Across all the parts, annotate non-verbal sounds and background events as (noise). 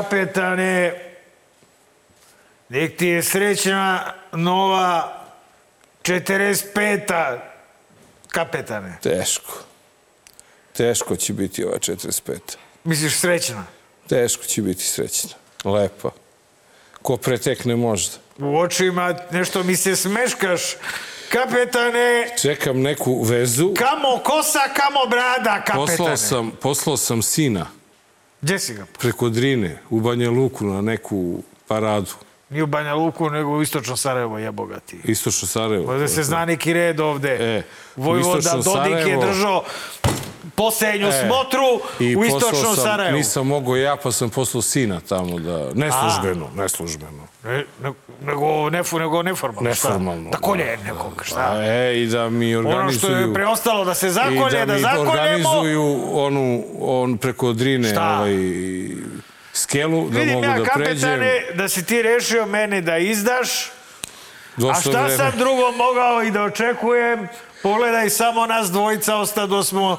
Kapetane, nek ti je srećna nova 45. kapetane. Teško. Teško će biti ova 45. Misliš srećna? Teško će biti srećna. Lepa. Ko pretekne možda. U očima nešto mi se smeškaš. Kapetane, Čekam neku vezu. kamo kosa, kamo brada, kapetane. Poslao sam, poslao sam sina Gdje si ga? preko Drine u Banja Luku na neku paradu. Nije u Banja Luku, nego u Istočno Sarajevo, jebogati. Istočno Sarajevo. Možda se zna neki red ovde. E, Vojvoda Dodik je Sarajevo. držao posljednju E, smotru I u Istočnom sam, Sarajevu. Nisam mogao ja, pa sam poslao sina tamo da... Neslužbeno, neslužbeno. Ne, ne, nego, nefu, nego neformalno. Neformalno. Da kolje nekog, šta? A, e, i da mi Ono što organizuju... je preostalo da se I zakolje, da da, mi zakoljemo. organizuju onu, on preko Drine Šta? ovaj, skelu da Vidim mogu ja, da pređem. kapetane, da si ti rešio mene da izdaš, a Došlo šta vreme. sam drugo mogao i da očekujem? Pogledaj, samo nas dvojica ostado smo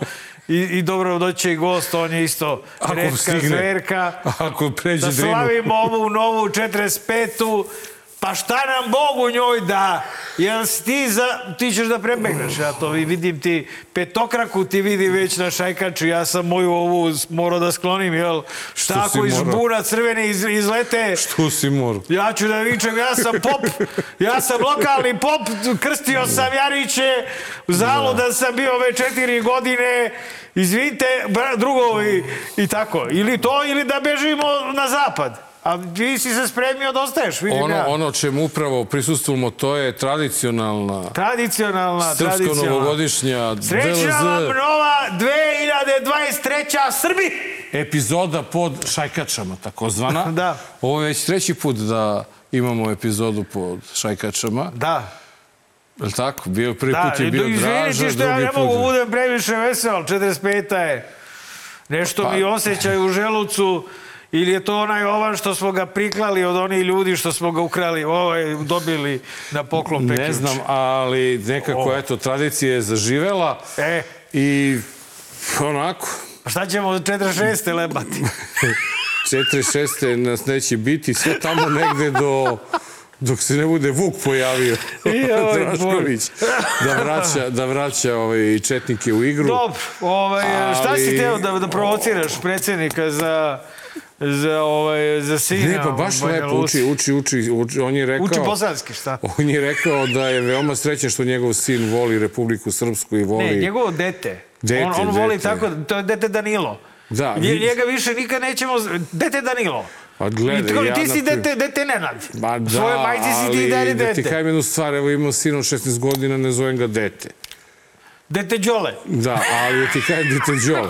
i, i dobro doće i gost, on je isto Ako stigne. zverka. Ako pređe da slavimo ovu novu 45-u, pa šta nam Bog u njoj da? Jel si ti, za, ti ćeš da prebegneš, ja to vi- vidim ti, petokraku ti vidi već na šajkaču, ja sam moju ovu morao da sklonim, jel? Šta si ako iz bura crvene iz, izlete, Tu si morao. ja ću da vičem, ja sam pop, ja sam lokalni pop, krstio sam Jariće, u zalu da sam bio ove četiri godine, izvinite, drugovi, i tako. Ili to, ili da bežimo na zapad. A ti si se spremio da ostaješ, vidim Ono, ja. ono čemu upravo prisustvujemo, to je tradicionalna Tradicionalna, tradicionalna. srpsko-novogodišnja Srećna vam DLZ nova 2023. Srbi! epizoda pod šajkačama, takozvana. (laughs) Da. Ovo je već treći put da imamo epizodu pod šajkačama. Da. Je tako? Bio, prvi Da, put je bio Draža, što ja drugi ne mogu put... budem previše vesel, 45. je. Nešto Pa- mi osjećaj u želucu, ili je to onaj ovan što smo ga priklali od onih ljudi što smo ga ukrali, ovaj, dobili na poklon Ne prekjuče. znam, ali nekako, O. eto, tradicija je zaživela E, i onako, pa šta ćemo od 46. lebati? (laughs) 46. nas neće biti, sve tamo negde do dok se ne bude Vuk pojavio (laughs) Joj, Drašković da vraća, da vraća ovaj, četnike u igru. Dobro, ovaj, šta si teo da, da provociraš predsjednika za, za, ovaj, za sina? Ne, pa baš lepo uči, uči, uči, uči. On je rekao... Uči bosanski, šta? (laughs) On je rekao da je veoma srećan što njegov sin voli Republiku Srpsku i voli... Ne, njegovo dete. Dete, on, on voli dete. tako, to je dete Danilo. Da, vidi. Njega više nikad nećemo... Dete Danilo. Pa gledaj, I tako, ja ti si pri- dete, dete Nenad. Ma da, Svoje majci si ti dalje da ti dete. kajem jednu stvar, evo imam sin od 16 godina, ne zovem ga dete. Dete Đole. Da, ali da ti kajem dete Đole.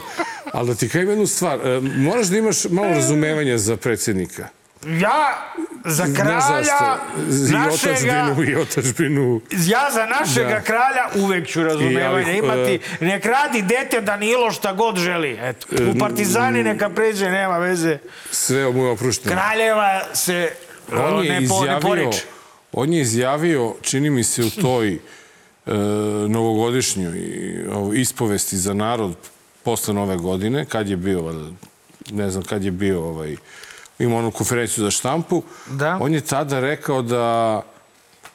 Ali da ti kajem jednu stvar, e, moraš da imaš malo razumevanja za predsjednika. Ja za kralja zašto, i našega... otačbinu, i otačbinu. Ja za našega Da. kralja uvek ću razumevanje imati. e, Nek radi dete Danilo šta god želi. Eto. U Partizani neka pređe, nema veze. Sve mu je oprošteno. Kraljeva se On je ne, po, ne izjavio, poriče. on je izjavio, čini mi se u toj e, novogodišnjoj ispovesti za narod posle nove godine, kad je bio, ne znam kad je bio, ovaj, ima onu konferenciju za štampu, Da. on je tada rekao da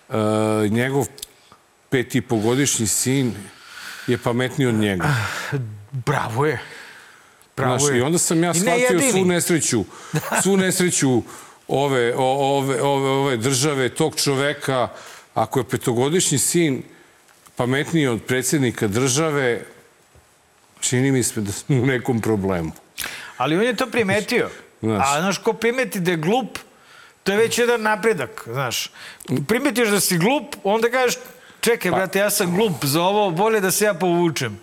e, njegov pet i po godišnji sin je pametniji od njega. Bravo je. Bravo Znaš, je. I onda sam ja ne shvatio svu nesreću, svu nesreću ove, ove, ove, ove države, tog čoveka, ako je petogodišnji sin pametniji od predsjednika države, čini mi se da smo u nekom problemu. Ali on je to primetio. Znaš. A znaš, ko primeti da je glup, to je već jedan napredak, znaš. Primetiš da si glup, onda kažeš, čekaj, Pa- brate, ja sam glup za ovo, bolje da se ja povučem.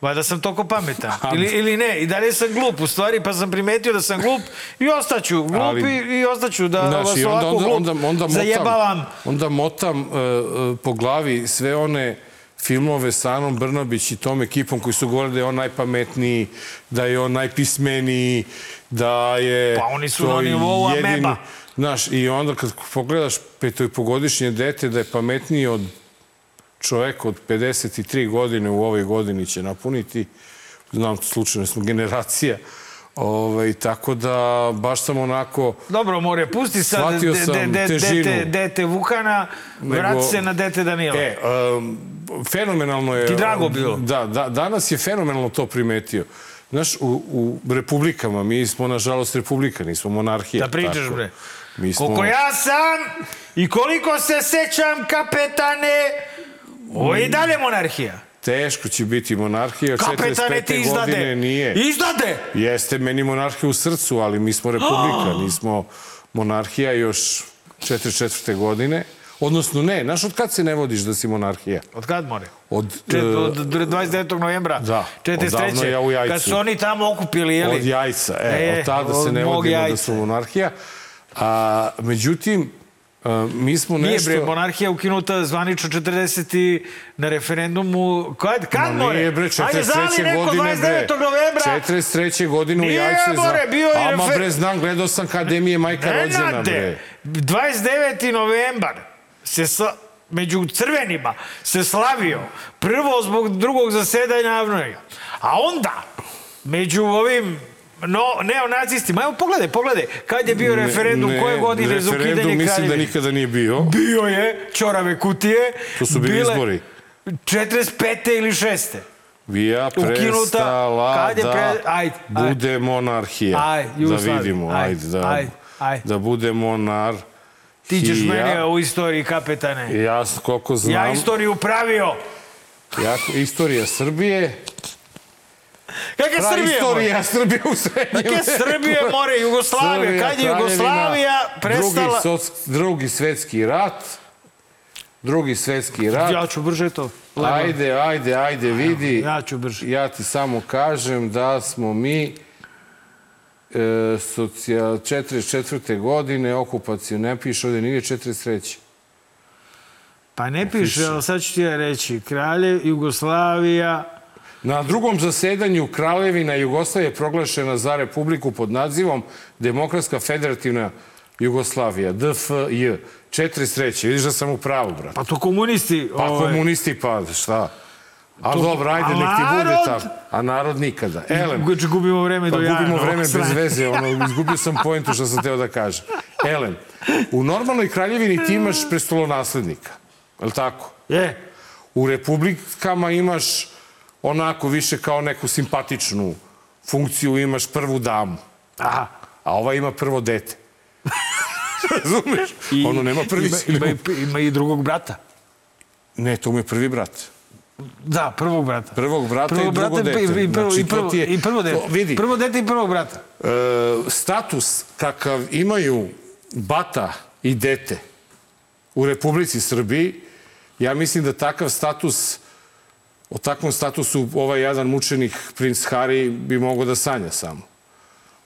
Valjda sam toliko pametan. (laughs) Ili, ili ne, i dalje sam glup, u stvari, pa sam primetio da sam glup i ostaću glup Ali- i, i ostaću da Znaš, vas i onda, ovako onda, glup onda, onda motam, zajebavam. onda motam uh, uh, po glavi sve one filmove sa Anom Brnabić i tom ekipom koji su govorili da je on najpametniji, da je on najpismeniji, da je... Pa oni su na nivou jedini- ameba. Znaš, i onda kad pogledaš peto i pogodišnje dete da je pametniji od čoveka od 53 godine u ovoj godini će napuniti, znam slučajno smo generacija, Ovaj, tako da, baš sam onako... Dobro, more, pusti sad de- de- de- dete, dete Vukana, vrati se na dete Danila. E, um, fenomenalno je... Ti drago bilo? Da, da, danas je fenomenalno to primetio. Znaš, u, u republikama, mi smo, nažalost, republika, nismo monarhija. Da pričaš, tako. bre. Mi smo... Koliko ja sam i koliko se sećam, kapetane, ovo je i dalje monarhija. Teško će biti monarhija. Kapetane, ti 45. izdade. godine nije. Izdade! Jeste meni monarhija u srcu, ali mi smo republika, (gasps) nismo monarhija još 44. godine. Odnosno ne, znaš od kad se ne vodiš da si monarhija? Od kad more? Od, e, od 29. novembra da, 43. odavno ja u jajcu. Kad su oni tamo okupili, jeli? Od jajca, e, E, od tada se od ne mog vodimo da jajca. smo monarhija. A, međutim, a, mi smo Nije nešto... bre, monarhija ukinuta zvanično 40. na referendumu. Kad, kad more? Nije bre, Ajde, zali 43. neko godine 29. bre. novembra. 43. godine u Nije, jajce. more, bio je Ama refer- bre, znam, gledao sam Akademije majka rođena bre. 29. novembar se sa, među crvenima se slavio prvo zbog drugog zasedanja Avnoja. A onda, među ovim no, neonacistima, evo pogledaj, pogledaj, kad je bio referendum, Ne, koje godine za referendum ukidanje mislim da kraljevine? nikada nije bio. Bio je, čorave kutije. To su bili bile izbori. 45. ili 6. Vija prestala kad je da pre- ajde, ajde. bude monarhija. Ajde, da vidimo, Ajde, ajde, da, ajde, ajde. da bude monar. Ti ćeš mene u istoriji, kapetane. Ja koliko znam, Ja istoriju pravio. ja, istorija Srbije, Kakve pra Srbije? more? istorija Srbije u srednjem Kakve veku. Srbije, more, Jugoslavija? Srbija, Kad je Jugoslavija prestala... Drugi, soc, drugi svetski rat, drugi svetski rat. Ja ću brže to. Lego. Ajde, ajde, ajde, vidi. Ja ću brže. Ja ti samo kažem da smo mi e, socijal, 44. godine, okupaciju ne piše ovde, nije 43. Pa ne piše, ali sad ću ti ja reći. Kralje, Jugoslavija... Na drugom zasedanju Kraljevina Jugoslavije je proglašena za republiku pod nazivom Demokratska federativna Jugoslavija, DFJ, 43. Vidiš da sam u pravu, brate. Pa to komunisti... Pa ovaj, komunisti pa, šta? A dobro, ajde, nek ti bude tako. A narod nikada. Elem, Guč, gubimo vreme pa do jaja. gubimo vreme bez veze, ono, izgubio sam pojentu što sam teo da kažem. Elem, u normalnoj kraljevini ti imaš prestolonaslednika, je li tako? Je. U republikama imaš onako više kao neku simpatičnu funkciju, imaš prvu damu, Aha. a ova ima prvo dete. (laughs) Razumeš? ono nema prvi ima, sin. ima, i- ima i drugog brata. Ne, to mu je prvi brat. Da, prvog brata. Prvog brata i drugo brata dete. I, i, prvo, Znači, i, prvo, je- I prvo dete. to vidi. Prvo dete i prvog brata. E, status kakav imaju bata i dete u Republici Srbiji, ja mislim da takav status, o takvom statusu ovaj jedan mučenik, princ Harry, bi mogao da sanja samo.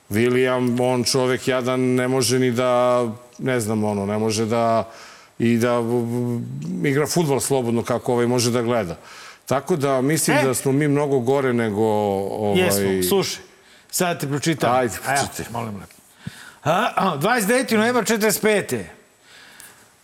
William, on čovek jadan ne može ni da, ne znam, ono, ne može da i da igra futbol slobodno kako ovaj može da gleda. Tako da mislim E. da smo mi mnogo gore nego ovaj, Jesmo, slušaj. Sad ti pročitam. Ajde, Evo, pročitaj. molim lepo. A, a, 29. novembar 45.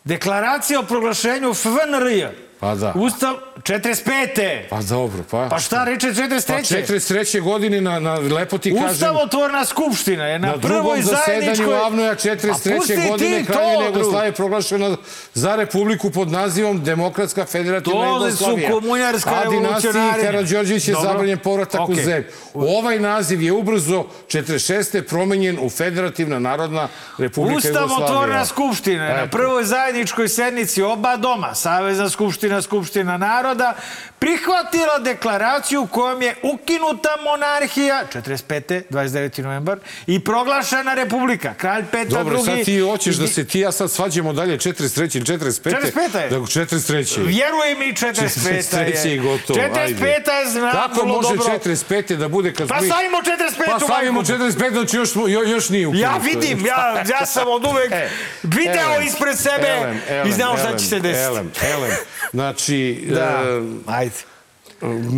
Deklaracija o proglašenju FNRJ. Pa da. Ustav 45. Pa dobro, pa. Pa šta reče 43. Pa 43. godine na, na lepo ti kažem, Ustavotvorna skupština je na, na drugom prvoj zasedanju zajedničkoj... Avnoja A pusti 43. ti godine to, Kraljevina. Jugoslavije proglašena za republiku pod nazivom Demokratska federativna To su Jugoslavija. komunjarska A dinastiji. Karadžorđević je zabranjen povratak u Okej. zemlju. Ovaj naziv je ubrzo 46. promenjen u Federativna narodna republika Jugoslavija. Ustavotvorna skupština je na prvoj zajedničkoj sednici oba doma, Savezna skupština, Skupština naroda, prihvatila deklaraciju kojom je ukinuta monarhija 45. 29. novembar i proglašena republika. Kralj Petar Dobro, II. sad ti hoćeš da se ti ja sad svađamo dalje 43. i 45. 45. je. Da, 43. Vjeruj mi, 45. 43. je gotovo. 45. je znam Kako može dobro. 45. da bude kad Pa stavimo 45. Pa stavimo majku. 45, znači još, još nije ukinuto. Ja vidim, ja, ja sam od uvek (laughs) E, video ispred sebe elem, elem, i znao šta će se desiti. Elem, elem. Znači, Da, e, ajde.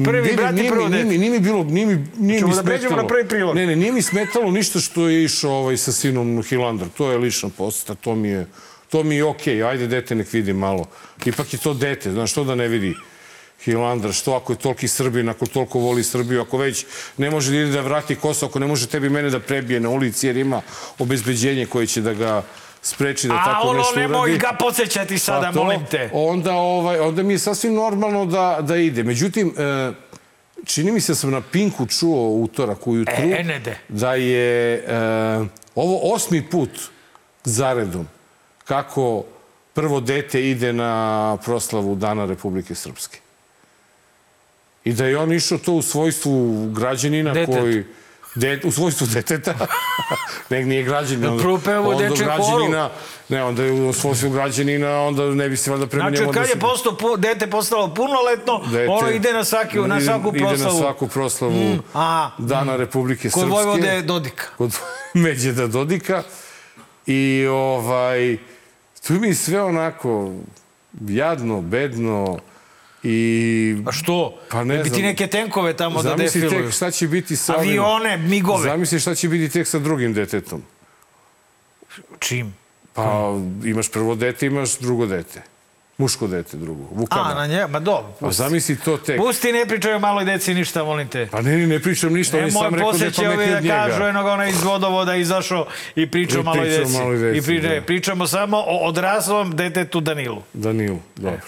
Prvi nije prvo mi- nije, dete. nije mi bilo, nije mi, nije Ćemo mi da pređemo na prvi prilog. Ne, ne, nije mi smetalo ništa što je išao ovaj, sa sinom Hilandar. To je lična poseta, to mi je, to mi je okej. Ajde, dete nek vidi malo. Ipak je to dete, znaš, što da ne vidi Hilandar, što ako je toliki Srbin, ako toliko voli Srbiju, ako već ne može da ide da vrati Kosovo, ako ne može tebi mene da prebije na ulici jer ima obezbeđenje koje će da ga spreči da A tako ono, nešto nemoj uradi. ga podsjećati sada, Pa to, molim te. Onda, ovaj, onda mi je sasvim normalno da, da ide. Međutim, e, čini mi se da sam na Pinku čuo utorak ujutru E, Enede. da je e, ovo osmi put zaredom kako prvo dete ide na proslavu Dana Republike Srpske. I da je on išao to u svojstvu građanina Deteta. koji... De, u svojstvu deteta. (laughs) ne, nije građanin. prvo peva u dečjem horu. Ne, onda je u svojstvu građanina, onda ne bi se valjda prema Znači, kad je postao, pu- dete postalo punoletno, ono ide na, svaki, na svaku Ide na proslavu. svaku proslavu a, Dana Republike Kod Srpske. Vojvode Dodika. Kod (laughs) Međeda Dodika. I ovaj, tu mi sve onako jadno, bedno i... A što? Pa ne Da bi ti znam. neke tenkove tamo da Zamisli defiluju. tek šta će biti sa Avione, migove. Zamisli šta će biti tek sa drugim detetom. Čim? Pa imaš prvo dete, imaš drugo dete. Muško dete drugo. Vukana. A, na nje, ma dobro. Pa zamisli to tek. Pusti, ne pričaju maloj deci ništa, molim te. Pa ne, ne pričam ništa, on je sam Nemoj rekao da je pametniji da od njega. kažu enoga ona iz vodovoda izašao i pričao maloj deci. maloj deci, I pri, ne, da. pričamo samo o odraslom detetu Danilu. Danilu, dobro.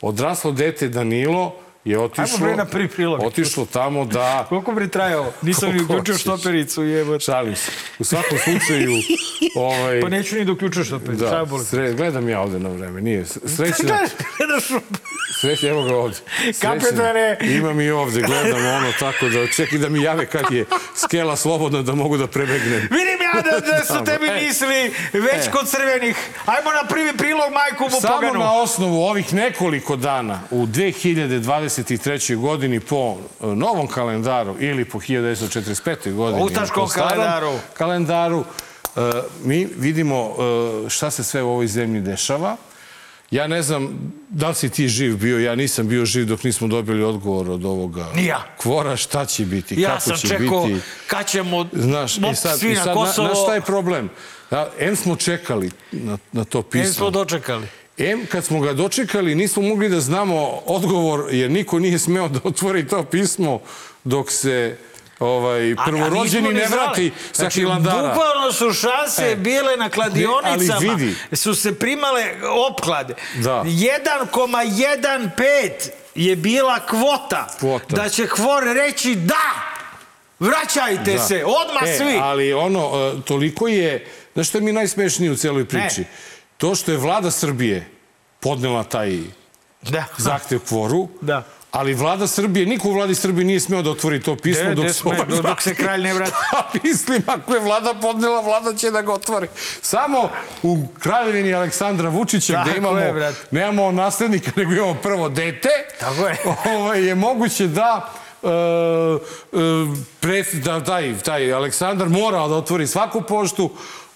Odraslo dete Danilo je otišlo... bre na prvi prilog. Otišlo tamo da... (laughs) Koliko bi trajao? Nisam ni uključio štopericu, jebote. Šalim se. U svakom slučaju... (laughs) ovaj, Pa neću ni da uključujem štopericu. Da, da, sre, gledam ja ovde na vreme, nije. Srećna, (laughs) Gledaš, srećna, evo ga ovde. Kapetrane. Imam i ovde, gledam ono tako da čekaj da mi jave kad je skela slobodna da mogu da prebegnem. Vidim ja da, da su tebi E. misli već E. kod crvenih. Ajmo na prvi prilog majku mu Samo poganu. na osnovu ovih nekoliko dana u 2023. godini po e, novom kalendaru ili po 1945. godini starom kalendaru. kalendaru e, mi vidimo e, šta se sve u ovoj zemlji dešava. Ja ne znam da li si ti živ bio, ja nisam bio živ dok nismo dobili odgovor od ovoga ja. kvora, šta će biti, Ja kako sam će čekao biti. kad ćemo Znaš, i sad, svi i na sad Kosovo. na, na šta je problem? Da, em smo čekali na, na to pismo. Ne smo dočekali. Em, kad smo ga dočekali, nismo mogli da znamo odgovor, jer niko nije smeo da otvori to pismo dok se ovaj, prvorođeni ne vrati sa znači, Hilandara. Bukvalno su šanse E. bile na kladionicama. Ne, ali vidi. Su se primale opklade. Da. 1,15 je bila kvota, Kvota. da će Hvor reći da! Vraćajte Da. se, odmah e, svi! Ali ono, e, toliko je... Znaš što je mi najsmešnije u celoj priči? Ne. To što je vlada Srbije podnela taj Da. zahtev kvoru, Da. ali vlada Srbije, niko u vladi Srbije nije smeo da otvori to pismo Ne, dok, se sme, ovaj dok- se vrati. kralj ne vrati. (laughs) A mislim, ako je vlada podnela, vlada će da ga otvori. Samo u kraljevini Aleksandra Vučića, Tako gde imamo, je, nemamo naslednika, nego imamo prvo dete, Tako je. (laughs) ovaj, je moguće da e, e, pres, da taj, taj Aleksandar mora da otvori svaku poštu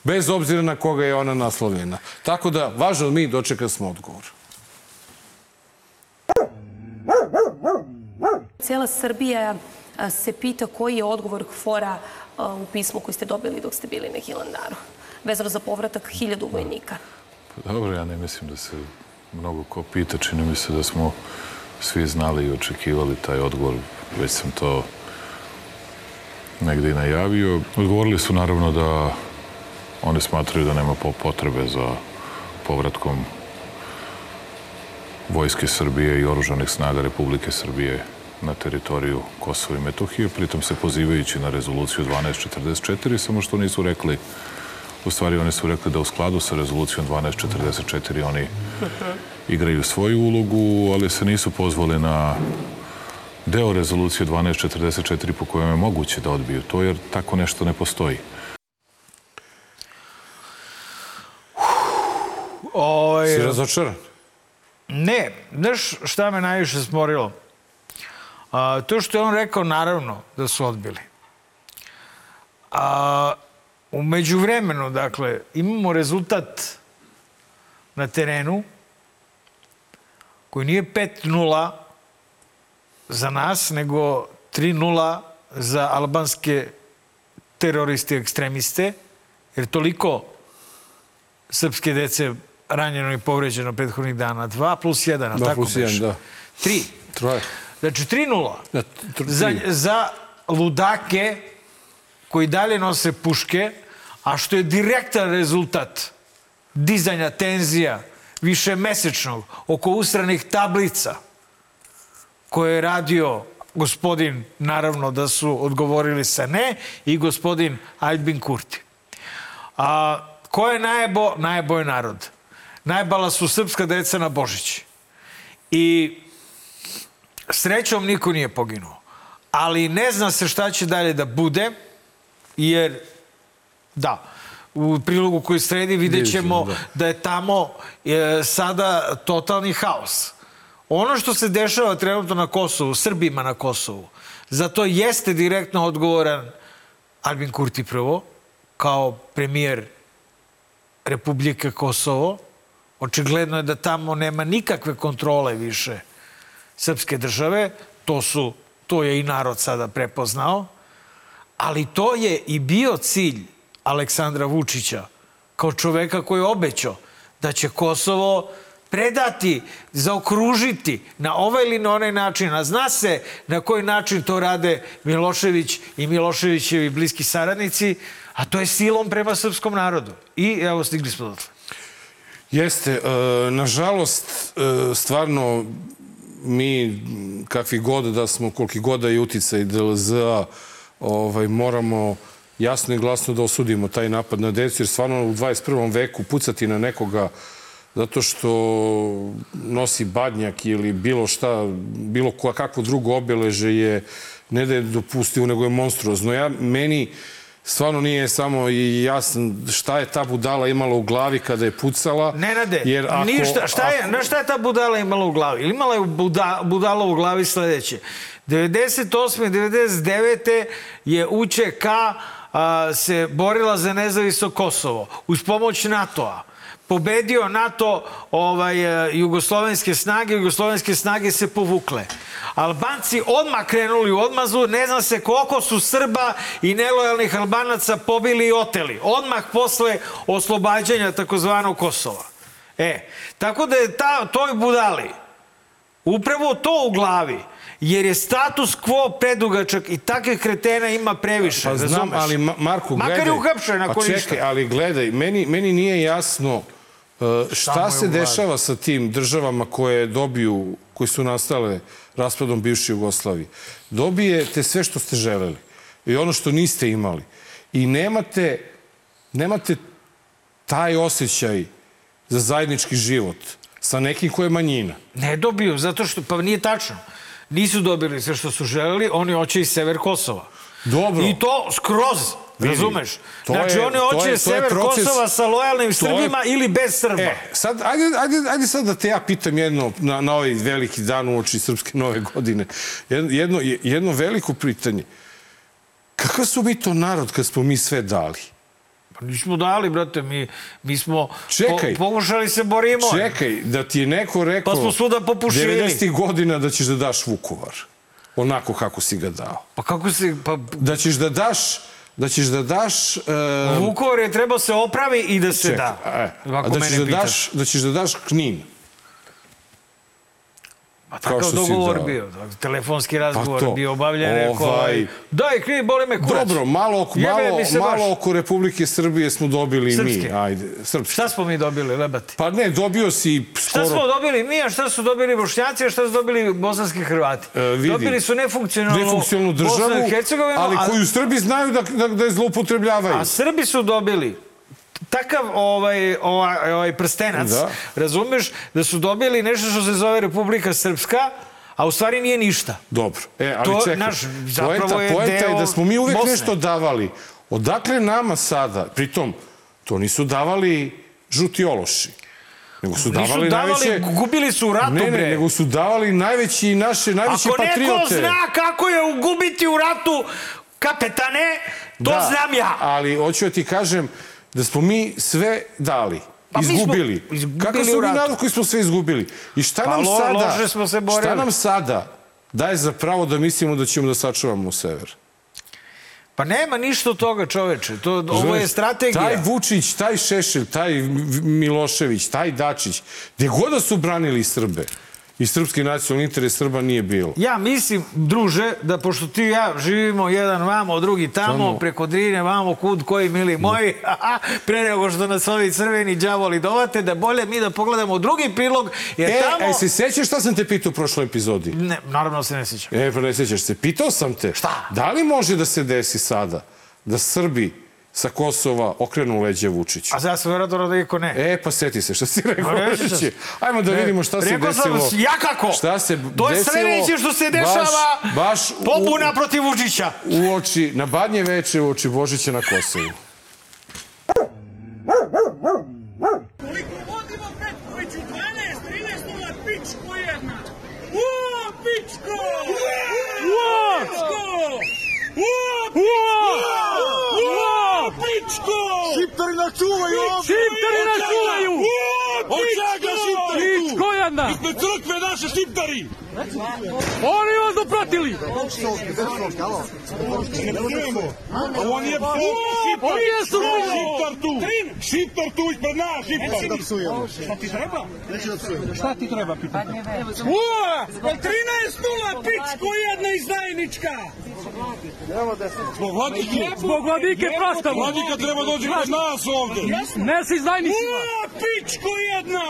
bez obzira na koga je ona naslovljena. Tako da, važno mi dočeka smo odgovor. Cijela Srbija se pita koji je odgovor KFOR-a u pismu koji ste dobili dok ste bili na Hilandaru, vezano za povratak hiljadu vojnika. Pa Dobro, ja ne mislim da se mnogo ko pita. Čini mi se da smo svi znali i očekivali taj odgovor. Već sam to negde i najavio. Odgovorili su naravno da oni smatraju da nema po- potrebe za povratkom Vojske Srbije i oružanih snaga Republike Srbije na teritoriju Kosova i Metohije, pritom se pozivajući na rezoluciju 1244, samo što nisu rekli U stvari, oni su rekli da u skladu sa rezolucijom 1244 oni igraju svoju ulogu, ali se nisu pozvali na deo rezolucije 1244 po kojem je moguće da odbiju to, jer tako nešto ne postoji. Ovaj, Si razočaran? Ne, znaš šta me najviše smorilo? A, to što je on rekao, naravno, da su odbili. A, u međuvremenu, dakle, imamo rezultat na terenu koji nije 5-0 za nas, nego 3-0 za albanske teroriste i ekstremiste, jer toliko srpske dece ranjeno i povređeno prethodnih dana. 2 plus 1, a tako plus jedan, beše? da. Tri. Troje. Znači 3-0. Da, Za, za ludake koji dalje nose puške, a što je direktan rezultat dizanja tenzija više mesečnog oko ustranih tablica koje je radio gospodin, naravno da su odgovorili sa ne, i gospodin Albin Kurti. A ko je najebo? Najebo je narod. Najbala su srpska deca na Božić. I srećom niko nije poginuo. Ali ne zna se šta će dalje da bude, jer da, u prilogu koji sredi vidjet ćemo da. da je tamo e, sada totalni haos. Ono što se dešava trenutno na Kosovu, Srbima na Kosovu, za to jeste direktno odgovoran Albin Kurti prvo, kao premijer Republike Kosovo. Očigledno je da tamo nema nikakve kontrole više srpske države. To, su, to je i narod sada prepoznao. Ali to je i bio cilj Aleksandra Vučića kao čoveka koji je obećao da će Kosovo predati, zaokružiti na ovaj ili na onaj način. A zna se na koji način to rade Milošević i Miloševićevi bliski saradnici, a to je silom prema srpskom narodu. I evo, stigli smo dotle. Jeste, e, nažalost, e, stvarno mi, kakvi god da smo, koliki god da je uticaj DLZ-a, ovaj, moramo jasno i glasno da osudimo taj napad na decu, jer stvarno u 21. veku pucati na nekoga zato što nosi badnjak ili bilo šta, bilo kakvo drugo obeleže je ne da je dopustivo, nego je monstruozno. Ja, meni stvarno nije samo i jasno šta je ta budala imala u glavi kada je pucala. Nenade, jer ako, ništa, šta je, ako- šta je ta budala imala u glavi? Ili imala je buda, budala u glavi sledeće. 98. 99. je UČK a, se borila za nezavisno Kosovo uz pomoć NATO-a. Pobedio NATO ovaj, e, jugoslovenske snage, jugoslovenske snage se povukle. Albanci odmah krenuli u odmazu, ne zna se koliko su Srba i nelojalnih Albanaca pobili i oteli. Odmah posle oslobađanja takozvanog Kosova. E, tako da je ta, toj budali upravo to u glavi, jer je status quo predugačak i takvih kretena ima previše, Pa znam, razumeš? ali Ma- Marko, Makar gledaj. je uhapšen ako pa čekaj, ništa. ali gledaj, meni, meni nije jasno šta je se dešava sa tim državama koje dobiju, koji su nastale raspadom bivše Jugoslavije. Dobijete sve što ste želeli i ono što niste imali. I nemate, nemate taj osjećaj za zajednički život sa nekim ko je manjina. Ne dobiju, zato što, pa nije tačno. Nisu dobili sve što su želeli, oni hoće i sever Kosova. Dobro. I to skroz, razumeš? to znači, je- oni hoće je sever proces- Kosova sa lojalnim to je- Srbima ili bez Srba. E, sad, ajde, ajde, ajde sad da te ja pitam jedno, na, na ovaj veliki dan uoči Srpske nove godine. Jedno, jedno, jedno veliko pitanje. Kakav su mi to narod kad smo mi sve dali? Pa nismo dali, brate, mi, mi smo Čekaj. Po, pokušali se borimo. Čekaj, da ti je neko rekao... Pa smo svuda popušili. 90. godina da ćeš da daš Vukovar. Onako kako si ga dao. Pa kako se... Pa, Da ćeš da daš... Da ćeš da daš... Uh, Vukovar je trebao se opravi i da se da. E, a da ćeš da daš, da ćeš da daš Knin. Kao takav dogovor dao. bio. Telefonski razgovor Pa to. bio obavljen. Rekao, Ovaj- ovaj... daj, kri, boli me kurac. Dobro, malo, oko- malo, malo oko Republike Srbije smo dobili Srpske. mi. Ajde, srpske. Šta smo mi dobili, lebati? Pa ne, dobio si Šta skoro... smo dobili mi, a šta su dobili bošnjaci, a šta su dobili bosanski Hrvati? E, vidi. dobili su nefunkcionalnu, nefunkcionalnu državu, Bosnu i Hercegovinu, ali a, koju Srbi znaju da, da, da je zloupotrebljavaju. a Srbi su dobili takav ovaj, ovaj, ovaj prstenac, Da. razumeš, da su dobili nešto što se zove Republika Srpska, a u stvari nije ništa. Dobro. E, ali To, čekaj. naš, zapravo poenta, je poenta je da smo mi uvek Bosne. nešto davali. Odakle nama sada, pritom, to nisu davali žuti ološi. Nego su davali, Nisu davali, najveće... gubili su u ratu, Ne, ne, bre. nego su davali najveći naše, najveći Ako neko patriote. zna kako je ugubiti u ratu kapetane, to znam ja. Ali hoću da ti kažem da smo mi sve dali. Pa mi smo izgubili. izgubili u smo mi narod koji smo sve izgubili? I šta Pa nam sada... loše smo se borili. Šta nam sada daje za pravo da mislimo da ćemo da sačuvamo sever? Pa nema ništa od toga, čoveče. To, ovo je Znaš, strategija. Taj Vučić, taj Šešelj, taj Milošević, taj Dačić, gde god da su branili Srbe, i srpski nacionalni interes Srba nije bilo. Ja mislim, druže, da pošto ti i ja živimo jedan vamo, drugi tamo, Samo- preko Drine, vamo, kud, koji, mili moji, (laughs) pre nego što nas ovi crveni đavoli dovate, da bolje mi da pogledamo drugi prilog, jer E, tamo... a se sećaš šta sam te pitao u prošloj epizodi? Ne, naravno se ne sjećam. E, pa ne sećaš se. Pitao sam te. Šta? Da li može da se desi sada da Srbi sa Kosova okrenu leđa Vučiću? A ja sam vjerojatno da iko ne. E, pa seti se, šta si rekao? Se. Ajmo da Ne, vidimo šta se rekao sam, desilo. ja kako? Šta se To je desilo sledeće što se dešava baš, baš u- pobuna protiv Vučića. u oči, na badnje veče u oči Božića na Kosovu. Koliko vodimo Petkoviću? 12, 13, 0, pičko jedna. Uo, pičko! Uo! Pičko! Uo, pičko! Uo, pičko! Šiptari nas čuvaju ovde! Šiptari nas čuvaju! Uo, Od čega šiptari tu? Pičko jedna! Ispred šiptari! Oni vas dopratili! Ne čujemo! Ovo nije šiptar! Oni jesu Šiptar tu! Šiptar tu ispred nas, šiptar! Da psujemo. Šta ti treba? Da. Šta ti treba pitati? Uo! 13 0 pičko jedna izdajnička! Zbog vladike! Zbog vladike prastavo! Vladika treba dođe kod nas ovde! Ne si izdajnicima! Uo, pičko jedna!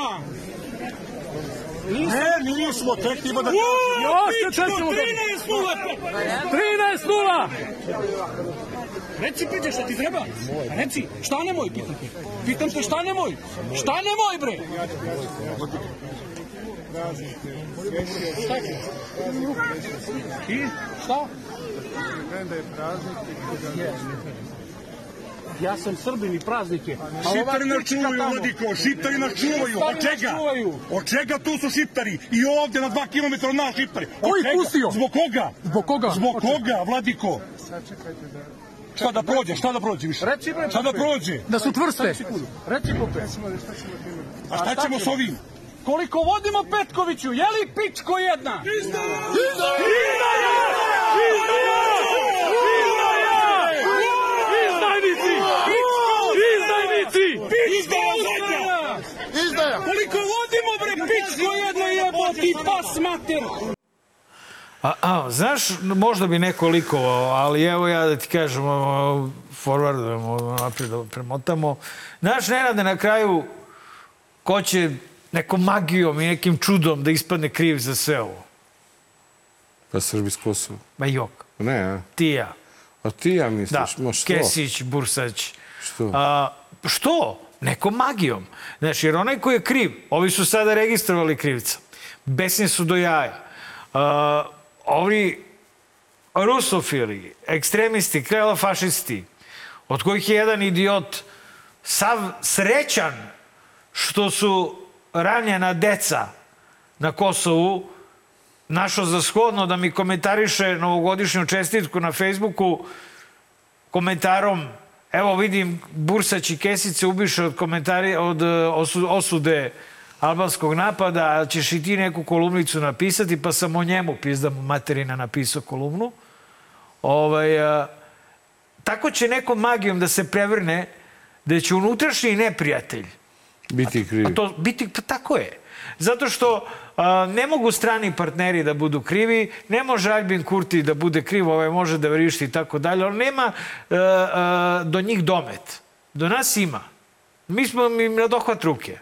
Ne, nismo, tek ima da Uo, pičko, 13 0 13 0 Reci, pite, šta ti treba? Reci, šta nemoj, pitam te. Pitam te, šta nemoj? Šta nemoj, bre? Šta ti? I? Šta? Ja sam Srbin i praznike. Šiptari nas čuvaju, Vladiko, šiptari nas čuvaju. Od čega? Od čega tu su šiptari? I ovde na dva kilometra od nas šiptari. Ko ih pustio? Zbog koga? Zbog koga? Zbog koga, Vladiko? Šta da prođe, šta da prođe više? Reci, bre, Šta da prođe? Da su tvrste. Reci, pope. A šta ćemo s ovim? Koliko vodimo Petkoviću, je li pičko jedna? Izdaja! Izdajnici! Izdajnici! Izdaja! Izdaja! Koliko vodimo bre pičko jedna jeboti pas mater! A, a, znaš, možda bi neko likovao, ali evo ja da ti kažem, forwardujemo, naprijed da premotamo. Znaš, Nenade, na kraju, ko će nekom magijom i nekim čudom da ispadne kriv za sve ovo? Pa Srbi s Kosova. Ma jok, Ne, a? ti ja. A ti ja Da, misliš? Ma što? Kesić, Bursać. Što? A, što? Nekom magijom. Znaš, jer onaj koji je kriv, ovi su sada registrovali krivca. Besni su do jaja. A, ovi rusofili, ekstremisti, fašisti, od kojih je jedan idiot sav srećan što su ranjena deca na Kosovu našao za shodno da mi komentariše novogodišnju čestitku na Facebooku komentarom evo vidim Bursać i Kesice ubiše od, komentari, od e, osu- osude albanskog napada, a ćeš i ti neku kolumnicu napisati, pa sam o njemu, pizdam materina, napisao kolumnu. Ovaj, a, tako će nekom magijom da se prevrne da će unutrašnji neprijatelj Biti kriv. a to biti, pa tako je. Zato što ne mogu strani partneri da budu krivi, ne može Albin Kurti da bude kriv, ovaj može da vrišti i tako dalje, ali nema a, a, do njih domet. Do nas ima. Mi smo im na dohvat ruke.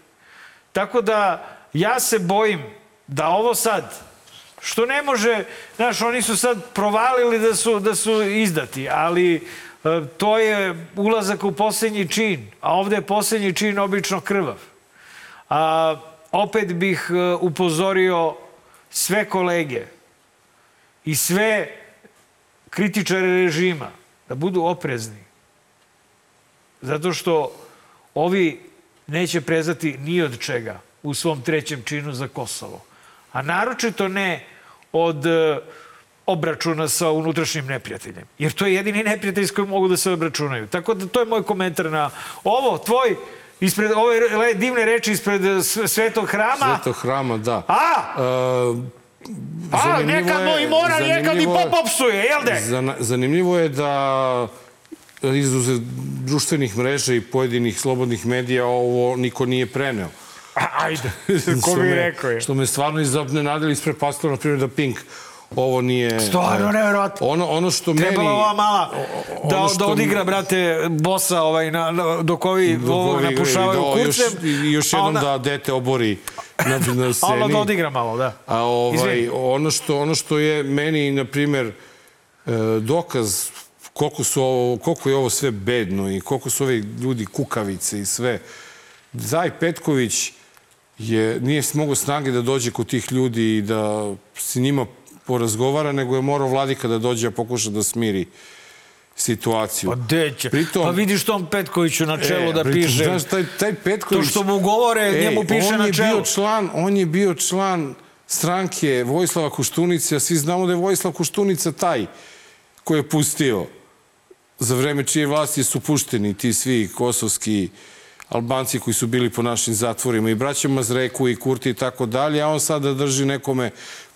Tako da ja se bojim da ovo sad, što ne može, znaš, oni su sad provalili da su, da su izdati, ali e, to je ulazak u posljednji čin, a ovde je posljednji čin obično krvav. A, opet bih e, upozorio sve kolege i sve kritičare režima da budu oprezni. Zato što ovi neće prezati ni od čega u svom trećem činu za Kosovo. A naročito ne od e, obračuna sa unutrašnjim neprijateljem. Jer to je jedini neprijatelj s kojim mogu da se obračunaju. Tako da to je moj komentar na ovo. Tvoj, ispred ove le- divne reči ispred e, s- svetog hrama. Sveto hrama, da. A, E, a nekad i mora, nekad i pop psuje, jel de? Zanimljivo je da izuze društvenih mreža i pojedinih slobodnih medija ovo niko nije preneo. A, ajde, (laughs) ko bi rekao je. Što me stvarno iznenadili ispred pastora, na primjer, da Pink ovo nije... Stvarno neverovatno. Ono, ono što Trebala meni... ova mala da, ono da odigra, brate, bosa ovaj, na, na, dok ovi dok ovog ovi- napušavaju da, još, kurcem. još a jednom ona- da dete obori na, na (laughs) sceni. ona da odigra malo, da. A ovaj, Izvini. ono, što, ono što je meni, na primjer, e, dokaz koliko, su ovo, koliko je ovo sve bedno i koliko su ovi ljudi kukavice i sve. Zaj Petković je, nije mogao snage da dođe kod tih ljudi i da s njima porazgovara, nego je morao vladika da dođe a pokuša da smiri situaciju. Pa deće. Pritom- pa vidiš tom Petkoviću na čelu E, da pritom, piše. Znaš, taj, taj Petković... To što mu govore, njemu piše na čelu. Bio član, on je bio član stranke Vojislava Koštunice, a svi znamo da je Vojislav Koštunica taj koji je pustio za vreme čije vlasti su pušteni ti svi kosovski Albanci koji su bili po našim zatvorima i braća Mazreku i Kurti i tako dalje, a on sada drži nekome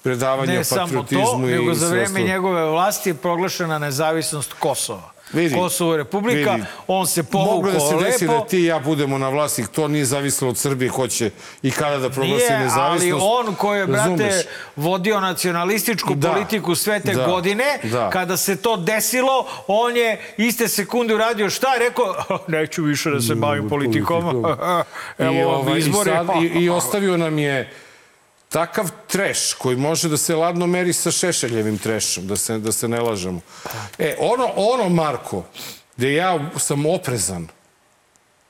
predavanje Ne o samo patriotizmu to, i nego za sve vreme njegove vlasti je proglašena nezavisnost Kosova. Vidi, Kosovo je republika, vidi. on se Moglo povukao da se desi lepo. da ti i ja budemo na vlasti, to nije zavisilo od Srbije, ko će i kada da proglasi Nije, ali nezavisnost. on koji je, brate, Razumeš? vodio nacionalističku Da. politiku sve te Da. godine, Da. kada se to desilo, on je iste sekunde uradio šta? Rekao, (laughs) neću više da se bavim politikom. (laughs) Evo I, ovaj, izbori. I, sad, i, I (laughs) ostavio nam je takav treš koji može da se ladno meri sa Šešeljevim trešom, da se, da se ne lažemo. E, ono, ono, Marko, gde ja sam oprezan,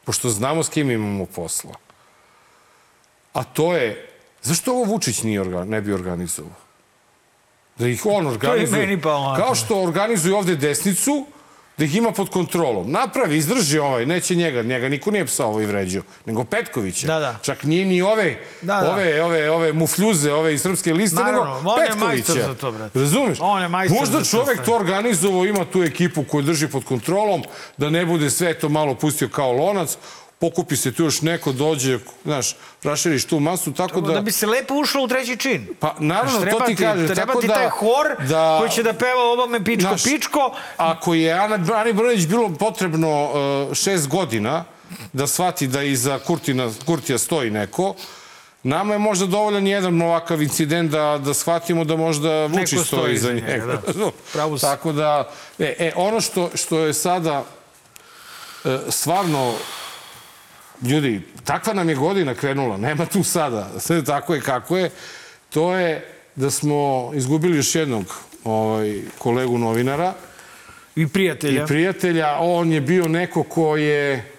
pošto znamo s kim imamo posla, a to je, zašto ovo Vučić nije organ, ne bi organizovao? Da ih on organizuje. meni palo na Kao pamet. što organizuje ovde desnicu, da ih ima pod kontrolom. Napravi, izdrži ovaj, neće njega, njega niko nije psao i vređao, nego Petkovića. Da, da. Čak nije ni ove, Da, da. ove, ove, ove mufljuze, ove iz srpske liste, Naravno, nego on je Petkovića. majstor za to, brate. Razumeš? On je majstor Možda čovek to organizovao, ima tu ekipu koju drži pod kontrolom, da ne bude sve to malo pustio kao lonac, pokupi se tu još neko, dođe, znaš, raširiš tu masu, tako da... Da bi se lepo ušlo u treći čin. Pa, naravno, Znaš, to ti kažem. Treba tako ti da, taj hor da, koji će da peva obame pičko Znaš, pičko. Ako je Ana, Ani Brnović bilo potrebno uh, šest godina da shvati da iza Kurtina, Kurtija stoji neko, nama je možda dovoljan jedan ovakav incident da, da shvatimo da možda Vučić stoji stoji iza njega, njega. da. (laughs) Pravo. Tako da, e, e, ono što, što je sada e, stvarno ljudi, takva nam je godina krenula, nema tu sada, sve tako je kako je, to je da smo izgubili još jednog ovaj, kolegu novinara I prijatelja. i prijatelja. On je bio neko ko je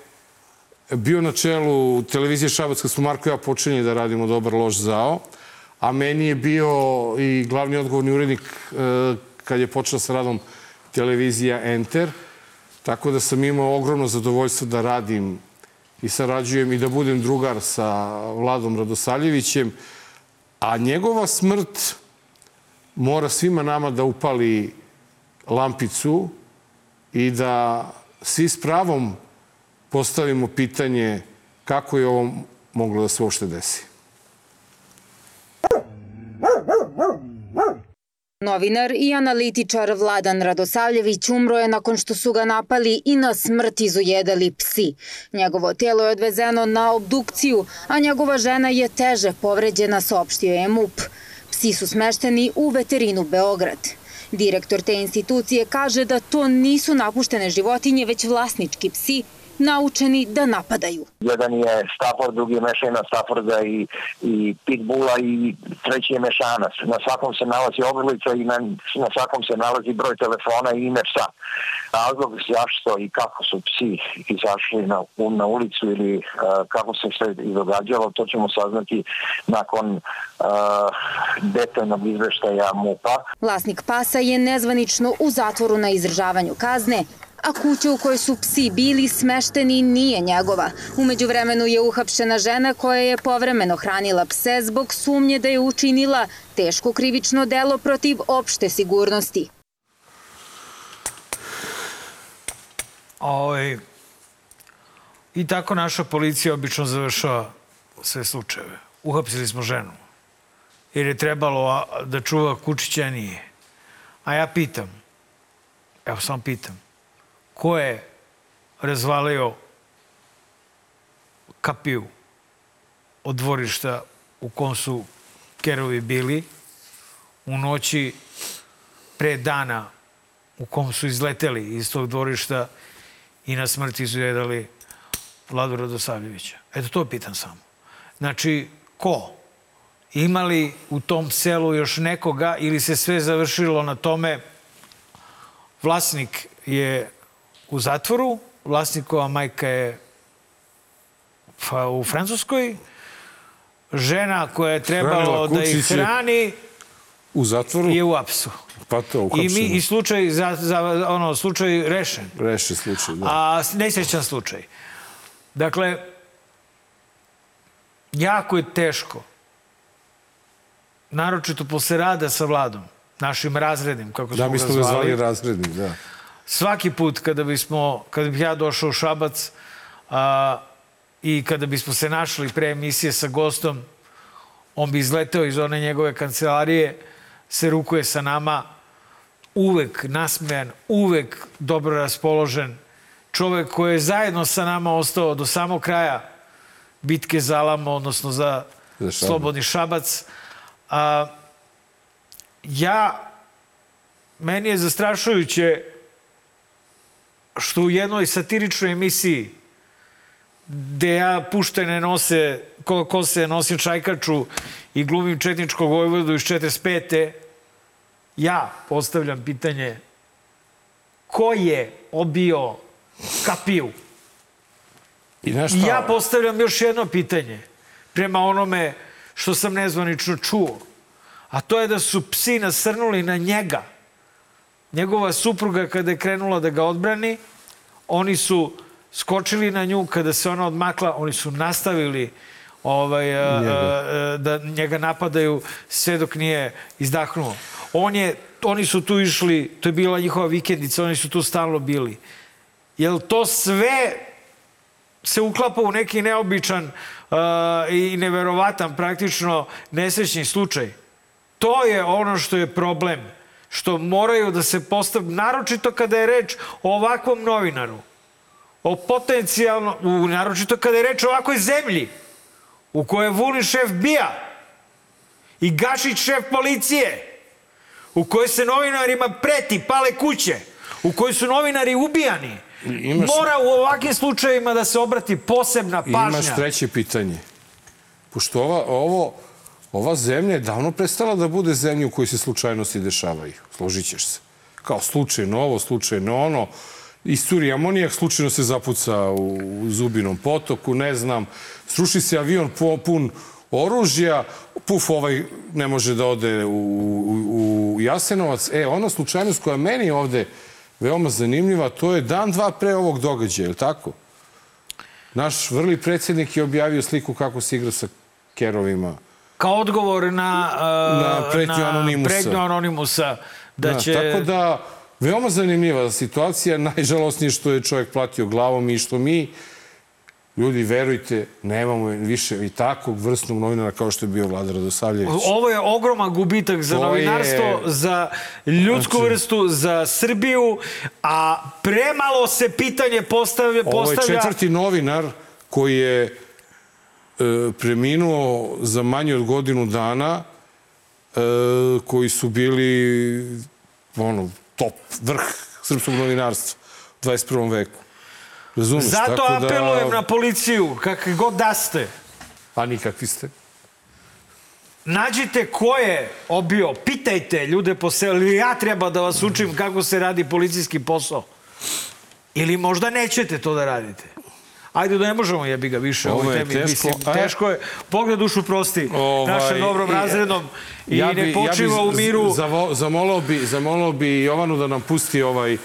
bio na čelu televizije Šabac kad smo Marko i ja počinjeli da radimo Dobar loš zao, a meni je bio i glavni odgovorni urednik e, kad je počela sa radom televizija Enter, tako da sam imao ogromno zadovoljstvo da radim i sarađujem i da budem drugar sa Vladom Radosavljevićem, a njegova smrt mora svima nama da upali lampicu i da svi s pravom postavimo pitanje kako je ovo moglo da se uopšte desi. Novinar i analitičar Vladan Radosavljević umro je nakon što su ga napali i na smrt izujedali psi. Njegovo telo je odvezeno na obdukciju, a njegova žena je teže povređena, saopštio je MUP. Psi su smešteni u veterinu Beograd. Direktor te institucije kaže da to nisu napuštene životinje, već vlasnički psi, naučeni da napadaju. Jedan je Stafford, drugi je mešajna Stafforda i, i Pitbulla i treći je mešanac. Na svakom se nalazi ogrlica i na, na svakom se nalazi broj telefona i ime psa. Razlog zašto i kako su psi izašli na, na ulicu ili uh, kako se sve i događalo, to ćemo saznati nakon uh, detaljnog izveštaja MUPA. Vlasnik pasa je nezvanično u zatvoru na izdržavanju kazne, a kuća u kojoj su psi bili smešteni nije njegova. Umeđu vremenu je uhapšena žena koja je povremeno hranila pse zbog sumnje da je učinila teško krivično delo protiv opšte sigurnosti. Ovaj, I tako naša policija obično završava sve slučajeve. Uhapsili smo ženu. Jer je trebalo da čuva kučića, nije. A ja pitam, evo sam pitam, ko je razvalio kapiju od dvorišta u kom su kerovi bili u noći pre dana u kom su izleteli iz tog dvorišta i na smrti izvedali Vladu Radosavljevića. Eto, to pitam samo. Znači, ko? Ima li u tom selu još nekoga ili se sve završilo na tome vlasnik je u zatvoru, vlasnikova majka je u Francuskoj, žena koja je trebalo da ih hrani U zatvoru? je u apsu. Pa to, I mi uhapšeno. i slučaj za, za ono slučaj rešen. Reši slučaj, da. A nesrećan slučaj. Dakle, jako je teško, naročito posle rada sa vladom, našim razrednim, kako smo Da, mi ga smo ga zvali. zvali razrednik, da. Svaki put kada bismo, kada bih ja došao u Šabac a, i kada bismo se našli pre emisije sa gostom, on bi izleteo iz one njegove kancelarije, se rukuje sa nama, uvek nasmejan, uvek dobro raspoložen, čovek koji je zajedno sa nama ostao do samog kraja bitke za Alamo, odnosno za, Za Šabac. Slobodni Šabac. A, ja, meni je zastrašujuće što u jednoj satiričnoj emisiji gde ja puštene nose, ko, ko se nosim čajkaču i glumim četničkog vojvodu iz 45. Ja postavljam pitanje ko je obio kapiju? I I ja postavljam još jedno pitanje prema onome što sam nezvanično čuo. A to je da su psi nasrnuli na njega. Njegova supruga kada je krenula da ga odbrani, oni su skočili na nju kada se ona odmakla, oni su nastavili ovaj, Njega. da njega napadaju sve dok nije izdahnuo. On je, oni su tu išli, to je bila njihova vikendica, oni su tu stalno bili. Jel to sve se uklapa u neki neobičan uh, i neverovatan praktično nesrećni slučaj. To je ono što je problem. Što moraju da se postav... Naročito kada je reč o ovakvom novinaru. O potencijalno... Naročito kada je reč o ovakvoj zemlji u kojoj je Vulin šef bija i Gašić šef policije u kojoj se novinarima preti, pale kuće, u kojoj su novinari ubijani. Imaš- Mora u ovakvim slučajevima da se obrati posebna pažnja. imaš treće pitanje. Pošto ova, ovo, ova zemlja je davno prestala da bude zemlja u kojoj se slučajnosti dešavaju. Složit ćeš se. Kao slučajno ovo, slučajno ono. Isturi amonijak, slučajno se zapuca u, Zubinom potoku, ne znam. Sruši se avion po- pun oružja, puf, ovaj ne može da ode u, u, u Jasenovac. E, ona slučajnost koja meni ovde veoma zanimljiva, to je dan, dva pre ovog događaja, je li tako? Naš vrli predsjednik je objavio sliku kako se igra sa kerovima. Kao odgovor na, uh, Na pretnju Anonimusa. pretnju Anonimusa da Da, će... Tako da, veoma zanimljiva situacija. (laughs) Najžalosnije što je čovjek platio glavom i što mi, ljudi, verujte, nemamo više i takvog vrstnog novinara kao što je bio Vlada Radosavljević. Ovo je ogroman gubitak za To novinarstvo, je- za ljudsku Znači- vrstu, za Srbiju, a premalo se pitanje postavlja... Ovo je četvrti novinar koji je preminuo za manje od godinu dana, e, koji su bili ono, top, vrh srpskog novinarstva u 21. veku. Razumeš? Zato Tako da- apelujem na policiju, kakvi god da ste. A nikakvi ste. Nađite ko je obio, pitajte ljude po selu, ili ja treba da vas učim kako se radi policijski posao. Ili možda nećete to da radite. Ajde da ne možemo jebi ga više Ovo je temi. teško. Mislim, A- teško je. Pogled dušu prosti Ovaj, našem dobrom i- razrednom i Ja bi- ne počiva ja bi u miru. Zavo, zamolao, bi, zamolao bi Jovanu da nam pusti ovaj e,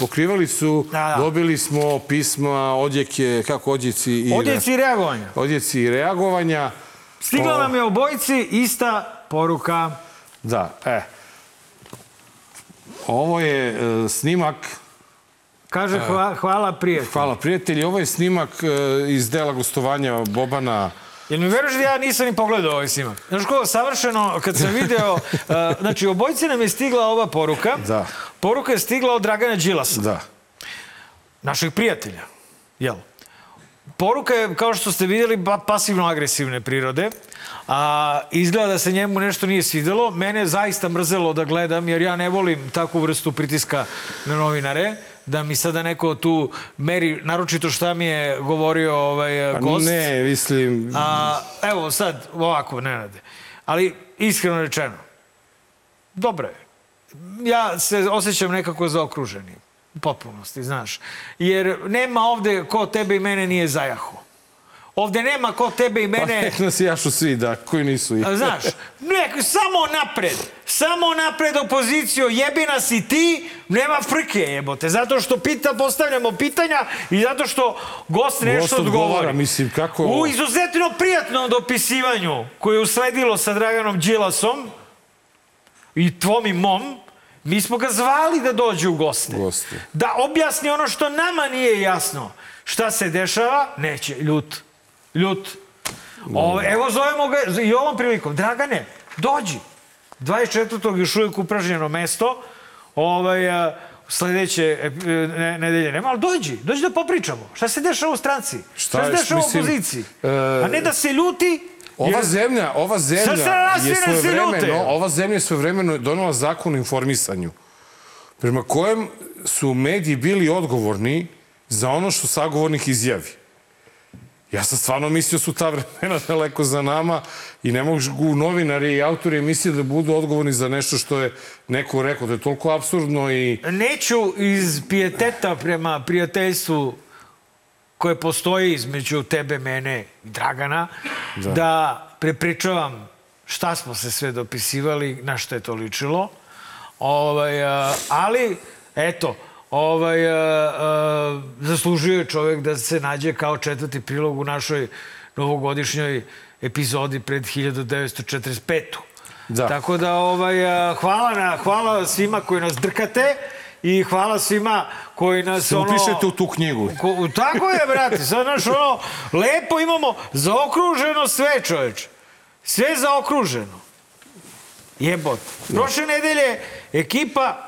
pokrivalicu. Da, da. Dobili smo pisma, odjeke, kako odjeci i... Odjeci reagovanja. Odjeci i reagovanja. Stigla O, nam je obojici ista poruka. Da, e. Ovo je e, snimak, Kaže hva, hvala prijatelju. hvala prijatelji, ovo je snimak e, iz dela gostovanja Bobana Jel mi veruješ da ja nisam ni pogledao ovaj snimak? Znaš ko, savršeno, kad sam video... uh, znači, obojici nam je stigla ova poruka. Da. Poruka je stigla od Dragana Đilasa, Da. našeg prijatelja. Jel? Poruka je, kao što ste vidjeli, ba- pasivno-agresivne prirode. A, izgleda da se njemu nešto nije svidelo. Mene je zaista mrzelo da gledam, jer ja ne volim takvu vrstu pritiska na novinare da mi sada neko tu meri, naročito šta mi je govorio ovaj, Pa gost. Ne, mislim... A, evo sad, ovako, Nenade. Ali, iskreno rečeno, dobro je. Ja se osjećam nekako zaokruženim. U potpunosti, znaš. Jer nema ovde ko tebe i mene nije zajaho. Ovde nema ko tebe i Pa mene... (laughs) nek nas jašu svi, da, koji nisu. A, Znaš, nek, samo napred. Samo napred opoziciju, jebi nas i ti, nema frke jebote. Zato što pita, postavljamo pitanja i zato što gost nešto Gost odgovara, odgovori. mislim, kako- U izuzetno prijatnom dopisivanju koje je usledilo sa Draganom Đilasom i tvom i mom, mi smo ga zvali da dođe u goste. Goste. Da objasni ono što nama nije jasno. Šta se dešava? Neće. Ljut. Ljut. Ovo, evo zovemo ga i ovom prilikom. Dragane, dođi. 24. još uvijek upražnjeno mesto. Ovaj, sledeće e, ne, nedelje nema, ali dođi. Dođi da popričamo. Šta se dešava u stranci? Šta, Šta se dešava u opoziciji? e, A ne da se ljuti. Ova zemlja, ova zemlja je svi ne svoje ljute. vremeno, ova zemlja je svoje vremeno donela zakon o informisanju prema kojem su mediji bili odgovorni za ono što sagovornik izjavi. Ja sam stvarno mislio su ta vremena (laughs) daleko za nama i ne mogu novinari i autori emisije da budu odgovorni za nešto što je neko rekao. To je toliko absurdno i... Neću iz pijeteta prema prijateljstvu koje postoji između tebe, mene i Dragana, da, da prepričavam šta smo se sve dopisivali, na što je to ličilo. Ovaj, ali, eto, ovaj, a, a, zaslužio je čovjek da se nađe kao četvrti prilog u našoj novogodišnjoj epizodi pred 1945. Da. Tako da ovaj, a, hvala, na, hvala svima koji nas drkate i hvala svima koji nas Se ono... upišete u tu knjigu. Ko, tako je, brate. Sad, znaš, ono, lepo imamo zaokruženo sve, čoveč. Sve zaokruženo. Jebot. Prošle nedelje ekipa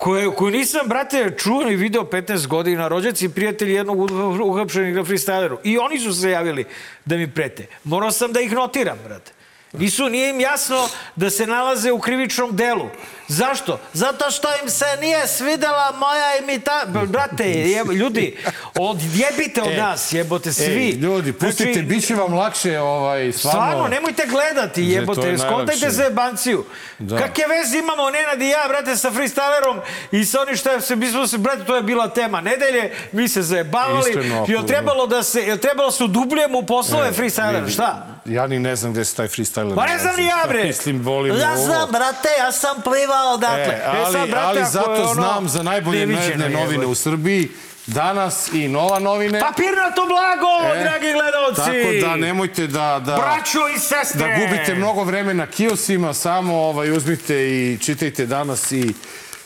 koje, koju nisam, brate, čuo ni video 15 godina, rođaci i prijatelji jednog uh- uhapšenih na freestyleru. I oni su se javili da mi prete. Morao sam da ih notiram, brate. Nisu, nije im jasno da se nalaze u krivičnom delu. Zašto? Zato što im se nije svidela moja imita... Brate, jeb, ljudi, odjebite od E, nas, jebote, svi. Ej, ljudi, pustite, Znači, bit će vam lakše, ovaj, stvarno. Stvarno, nemojte gledati, je jebote, skontajte za jebanciju. Da. Kakve veze imamo Nenad i ja, brate, sa freestylerom i sa onim što je se, mi smo se, brate, to je bila tema nedelje, mi se zajebavali, Iskreno, ako- jel trebalo da se, jel trebalo se udubljemo u poslove E, freestylera, šta? Ja ni ne znam gde se taj freestyler Pa ne znam ni ja, bre. (laughs) Mislim, volim Ja ovo. znam, brate, ja sam plivao odatle. E, ali, sad, brate, ali zato ono znam za najbolje medne novine u Srbiji. Danas i Nova novine. Papirnato blago, E, dragi gledalci! Tako da nemojte da... da Braćo i sestre! da gubite mnogo vremena kiosima, samo ovaj, uzmite i čitajte danas i,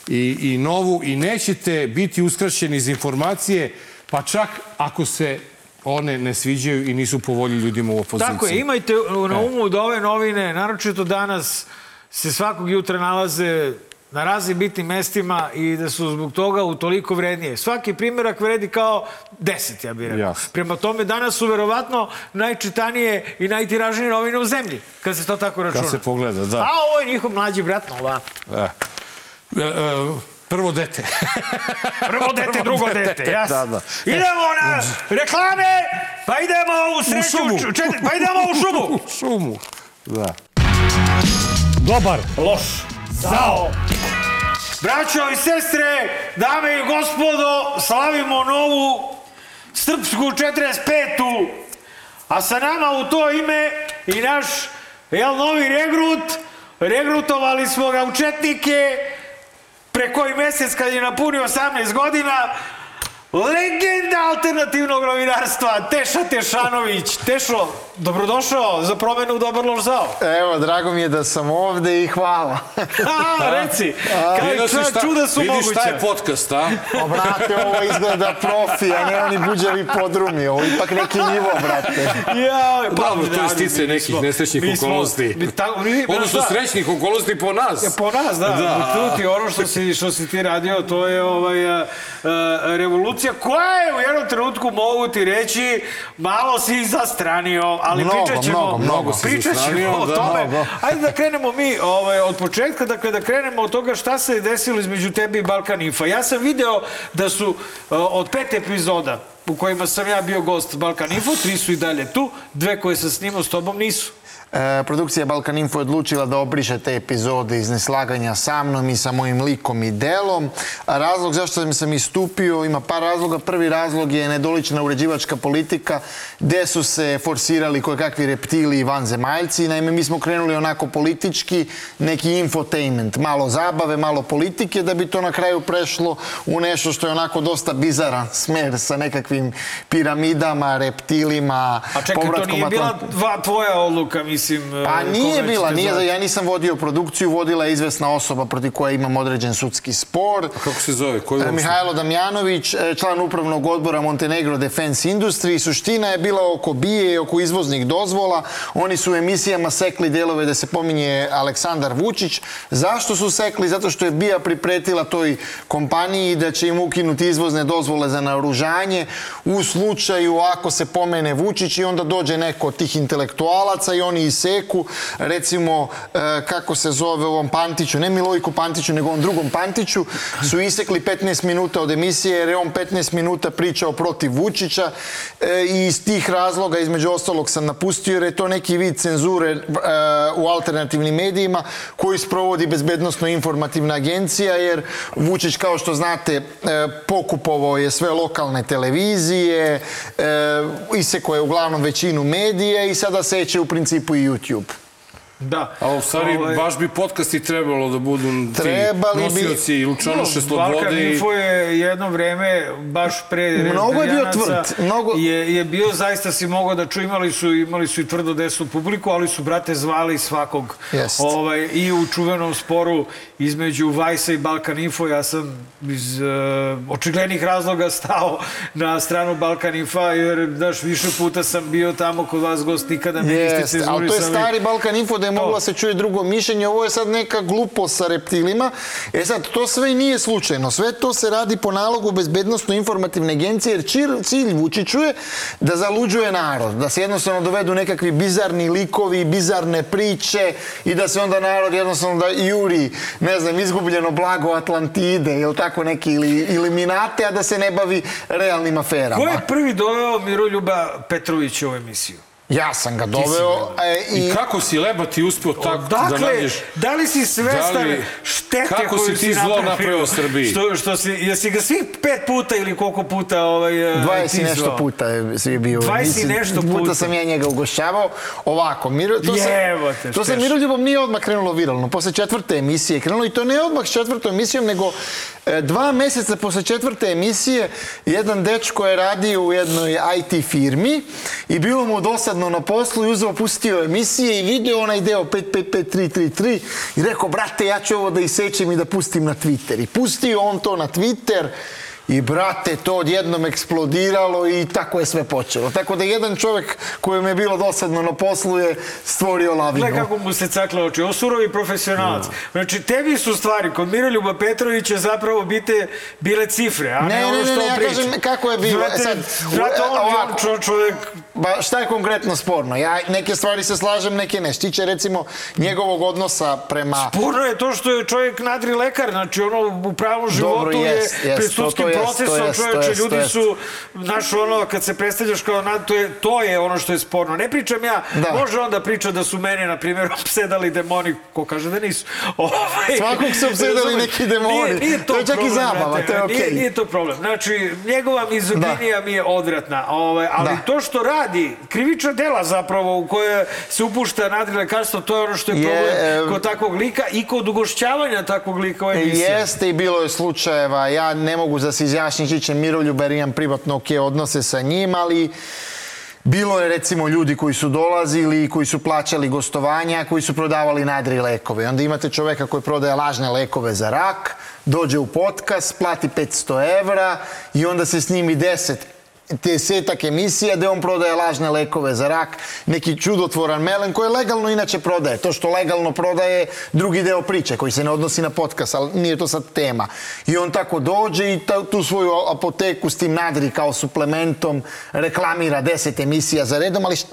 i, i novu i nećete biti uskraćeni iz informacije, pa čak ako se one ne sviđaju i nisu po volji ljudima u opoziciji. Tako je, imajte na umu da ove novine, naročito danas, se svakog jutra nalaze na raznim bitnim mestima i da su zbog toga u toliko vrednije. Svaki primjerak vredi kao deset, ja bih rekao. Jasno. Prema tome, danas su verovatno najčitanije i najtiražnije novine u zemlji, kad se to tako računa. Kad se pogleda, da. A ovo je njihov mlađi brat Nova. E. E, e, (laughs) prvo dete. Prvo dete, drugo dete, jasno. Da, da. Idemo na reklame, pa idemo u sreću. šumu. ču- četiri- pa idemo u šumu. (laughs) U šumu. Da. Dobar. Loš. Zao. Braćo i sestre, dame i gospodo, slavimo novu srpsku 45. A sa nama u to ime i naš, jel, novi regrut. Regrutovali smo ga u Četnike pre koji mesec kad je napunio 18 godina. Legenda alternativnog novinarstva, Teša Tešanović. Tešo, dobrodošao za promenu Dobar loš zao. Evo, drago mi je da sam ovde i hvala. (laughs) A, reci, kada šta- čuda su vidiš moguća. šta je podcast, a? O, brate, ovo izgleda profi, a ne oni buđavi podrumi. Ovo je ipak neki nivo, brate. Ja, pa, Dobro, to je stice nekih smo- nesrećnih okolnosti. mi tako- mi- Odnosno srećnih okolnosti po nas. Po nas, da. da. Tu ti ono što si, što si ti radio, to je ovaj, a, a, revolucija koja je u jednom trenutku mogu ti reći malo si zastranio, ali Mnogo, pričat ćemo, mnogo, mnogo pričat ćemo o da. tome. Mnogo. Ajde da krenemo mi ovaj, od početka, dakle da krenemo od toga šta se desilo između tebe i Balkan Infa. Ja sam video da su uh, od pet epizoda u kojima sam ja bio gost Balkan Info, tri su i dalje tu, dve koje sam snimao s tobom nisu. E, produkcija Balkan Info je odlučila da obriše te epizode iz neslaganja sa mnom i sa mojim likom i delom. Razlog zašto sam istupio, ima par razloga. Prvi razlog je nedolična uređivačka politika gde su se forsirali koje kakvi reptili i vanzemaljci. Naime, mi smo krenuli onako politički, neki infotainment, malo zabave, malo politike, da bi to na kraju prešlo u nešto što je onako dosta bizaran smer sa nekakvim piramidama, reptilima, A čekaj, to povratkom nije bila dva, tvoja odluka, mislim... Pa e, nije koga bila, nije, zvati? ja nisam vodio produkciju, vodila je izvesna osoba protiv koje imam određen sudski spor. Kako se zove? Koji E, uopšte? Mihajlo Damjanović, e, član upravnog odbora Montenegro Defense Industry. Suština je bila oko bije i oko izvoznih dozvola. Oni su u emisijama sekli delove da se pominje Aleksandar Vučić. Zašto su sekli? Zato što je bija pripretila toj kompaniji da će im ukinuti izvozne dozvole za naoružanje u slučaju ako se pomene Vučić i onda dođe neko od tih intelektualaca i oni iseku, recimo, e, kako se zove ovom Pantiću, ne Milojku Pantiću, nego ovom drugom Pantiću, su isekli 15 minuta od emisije jer je on 15 minuta pričao protiv Vučića e, i iz tih razloga, između ostalog, sam napustio jer je to neki vid cenzure e, u alternativnim medijima koji sprovodi bezbednostno informativna agencija jer Vučić, kao što znate, pokupovao je sve lokalne televizije, isekao je uglavnom većinu medija i sada seće u principu YouTube. Da. A u stvari, Ovaj, baš bi podcasti trebalo da budu ti Trebali bi- nosioci i lučanoše Balkan slobode i... Info je jedno vreme, baš pre Mnogo je bio tvrd, mnogo- Je, je bio, zaista si mogao da ču, imali su, imali su i tvrdo desnu publiku, ali su, brate, zvali svakog. Jest. Ovaj, I u čuvenom sporu između Vajsa i Balkan Info, ja sam iz uh, očiglednih razloga stao na stranu Balkan Infa, jer, daš, više puta sam bio tamo kod vas gost, nikada me niste Jeste, ali to je stari Balkan Info da je mogla se čuje drugo mišljenje. Ovo je sad neka glupost sa reptilima. E sad, to sve nije slučajno. Sve to se radi po nalogu bezbednostno-informativne agencije, jer čir- cilj Vučiću je da zaluđuje narod, da se jednostavno dovedu nekakvi bizarni likovi, bizarne priče i da se onda narod jednostavno da juri, ne znam, izgubljeno blago Atlantide ili tako neki ili Illuminate, a da se ne bavi realnim aferama. Ko je prvi doveo Miroljuba Petrovića u emisiju? Ja sam ga doveo e, I kako si lebati uspeo tako da nađeš... da li si svestan Da li- štete kako koju si ti zlo napravio Srbiji? Što, što si, jesi ga svih pet puta ili koliko puta ovaj, e, 20 i tizvao? nešto puta je svi bio. 20 i nešto puta. sam ja njega ugošćavao. Ovako, Miro, to, se, to se. Miroljubom nije odmah krenulo viralno. Posle četvrte emisije je krenulo i to ne odmah s četvrtom emisijom, nego e, dva meseca posle četvrte emisije jedan dečko je radio u jednoj IT firmi i bilo mu dosadno na poslu i uzeo, pustio emisije i video onaj deo 555333 i rekao, brate, ja ću ovo da isečem i da pustim na Twitter. I pustio on to na Twitter I brate, to odjednom eksplodiralo i tako je sve počelo. Tako da jedan čovjek kojem je bilo dosadno na poslu je stvorio lavinu. Gle kako mu se cakle oči. Ovo surovi profesionalac. Znači, tebi su stvari kod Miroljuba Petrovića zapravo bite, bile cifre, a ne, Ne, ono ne, što ne, on ja priča. kažem kako je bilo. Znate, sad, znate, on, ovako. on čo, čovjek... Ba, šta je konkretno sporno? Ja neke stvari se slažem, neke ne. Štiće recimo njegovog odnosa prema... Porno je to što je čovjek nadri lekar, znači ono u pravom životu Dobro, jest, je jest, pred to- to jest, to procesom to ljudi jest. su, znaš ono, kad se predstavljaš kao nad, to je, to je ono što je sporno. Ne pričam ja, Da. može on da priča da su mene, na primjer, (laughs) opsedali demoni, ko kaže da nisu. (laughs) Ovaj, Svakog su razumeš? neki demoni. Nije, nije to, To je čak i problem, zabava, brate, to je Nije, okej. nije to problem. Znači, njegova mizoginija mi je odvratna, ovaj, ali Da. to što radi, krivična dela zapravo u koje se upušta nadri lekarstvo, to je ono što je Je, problem em, kod takvog lika i kod ugošćavanja takvog lika u emisiji. Jeste i bilo je slučajeva, ja ne mogu da se izjašnjim Čiće Miroljub imam privatno ok odnose sa njim, ali bilo je recimo ljudi koji su dolazili i koji su plaćali gostovanja, koji su prodavali nadri lekove. Onda imate čoveka koji prodaje lažne lekove za rak, dođe u podcast, plati 500 evra i onda se snimi 10 desetak emisija gde on prodaje lažne lekove za rak, neki čudotvoran melen koji legalno inače prodaje. To što legalno prodaje drugi deo priče koji se ne odnosi na podcast, ali nije to sad tema. I on tako dođe i ta, tu svoju apoteku s tim nadri kao suplementom reklamira deset emisija za redom, ali št,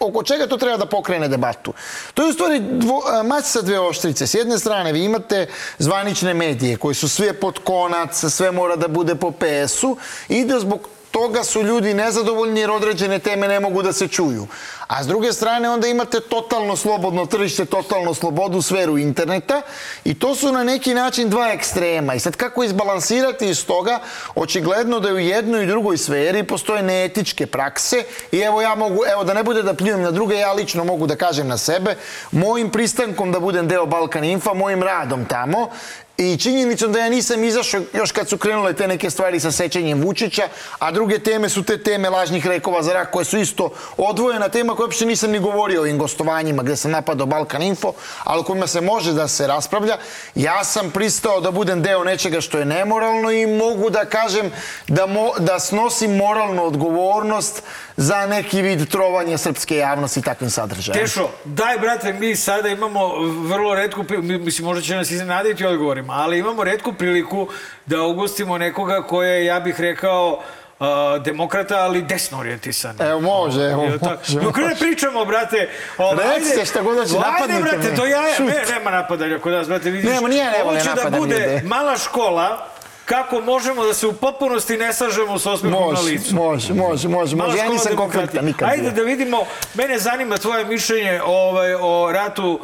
oko čega to treba da pokrene debatu? To je u stvari dvo, mać sa dve oštrice. S jedne strane vi imate zvanične medije koji su sve pod konac, sve mora da bude po PS-u i da zbog toga su ljudi nezadovoljni jer određene teme ne mogu da se čuju. A s druge strane onda imate totalno slobodno tržište, totalno slobodu sferu interneta i to su na neki način dva ekstrema. I sad kako izbalansirati iz toga, očigledno da u jednoj i drugoj sferi postoje neetičke prakse i evo ja mogu, evo da ne bude da pljujem na druge, ja lično mogu da kažem na sebe, mojim pristankom da budem deo Balkan Infa, mojim radom tamo, I činjenicom da ja nisam izašao još kad su krenule te neke stvari sa sećanjem Vučića, a druge teme su te teme lažnih rekova za rak koje su isto odvojena tema koje uopšte nisam ni govorio o ovim gostovanjima gde sam napadao Balkan Info, ali u kojima se može da se raspravlja. Ja sam pristao da budem deo nečega što je nemoralno i mogu da kažem da, mo, da snosim moralnu odgovornost za neki vid trovanja srpske javnosti takvim sadržajem. Tešo, daj brate, mi sada imamo vrlo redku, mislim možda će nas iznenaditi odgovorima, ali imamo redku priliku da ugostimo nekoga ko je, ja bih rekao, uh, demokrata, ali desno orijentisan. Evo može, evo može. tako? Dok ne pričamo, brate... Ovaj, Recite šta god hoće, Ajde, napadnite brate, me. to ja, ne, nema napadanja kod nas, brate, vidiš. Nema, nije, ne Ovo vole će da bude ljude. mala škola kako možemo da se u potpunosti ne sažemo s osmehom na licu. može, može, može, može. Ja nisam konflikta nikad. Ajde da vidimo, mene zanima tvoje mišljenje ovaj, o ratu,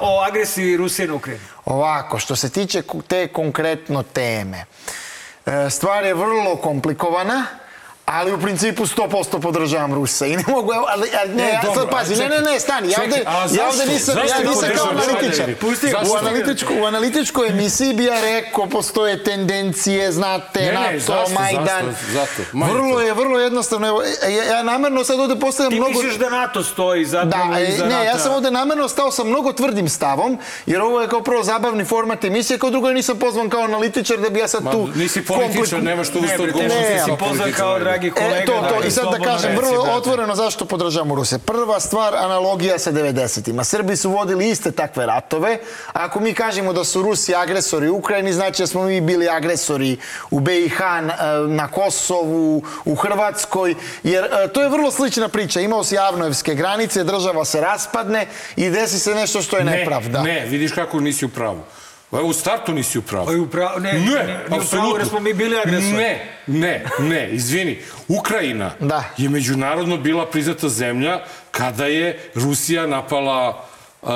o agresiji Rusije na Ukrajinu. Ovako, što se tiče te konkretno teme, e, stvar je vrlo komplikovana, ali u principu 100% podržavam Rusa. I ne mogu, ali, ali ne, E, ja dobro, sad pazi, ne, ne, ne, stani, ja ovde, ja ovde nisam, Zašto ja nisam kao analitičar. Pusti U, analitičku, u analitičkoj emisiji bi ja rekao, postoje tendencije, znate, Ne, ne, NATO, zašto, Majdan. zašto, zašto? Majdan. Vrlo je, vrlo jednostavno, evo, e, ja, ja namerno sad ovde postavljam Ti mnogo... misliš da NATO stoji zapravo Da, e, iza ne, ja NATO-a? sam ovde namerno stao sa mnogo tvrdim stavom, jer ovo je kao prvo zabavni format emisije, kao drugo ja nisam pozvan kao analitičar da bi ja sad Ma, tu... nisi političar, kompliku- nemaš tu Ne, vrstu bre, teško odgovornosti. ti si Ne, pozvan kao. Dragi kolega. E, to, to, i sad da kažem, reci, vrlo brate. otvoreno zašto podržavamo Ruse. Prva stvar, analogija sa 90-ima. Srbi su vodili iste takve ratove. Ako mi kažemo da su Rusi agresori u Ukrajini, znači da smo mi bili agresori u BiH, na, na Kosovu, u Hrvatskoj, jer e, to je vrlo slična priča. Imao si javnoevske granice, država se raspadne i desi se nešto što je nepravda. Ne, vidiš kako nisi u pravu. Evo, u startu nisi u pravu. Pa u pravu- ne, ne, ni- ni u pravu jer smo mi bili agresori. Ne, ne, ne, izvini. Ukrajina Da. je međunarodno bila priznata zemlja kada je Rusija napala uh,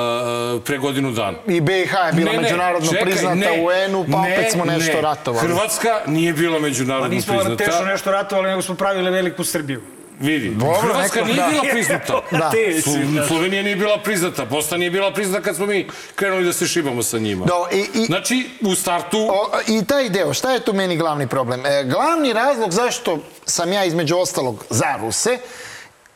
pre godinu dana. I BiH je bila međunarodno čekaj, priznata ne, u UN-u, pa ne, opet smo nešto ne. ratovali. Hrvatska nije bila Pa međunarodno nismo priznata. teško nešto ratovali, nego smo pravili veliku Srbiju. Vidi, Dobro, Hrvatska neko- nije da. bila priznata. (laughs) Da. Slo- da. Slovenija nije bila priznata, Bosna nije bila priznata kad smo mi krenuli da se šibamo sa njima. Da, i- i- Znači, u startu... O, I taj deo, šta je tu meni glavni problem? E, glavni razlog zašto sam ja između ostalog za Ruse,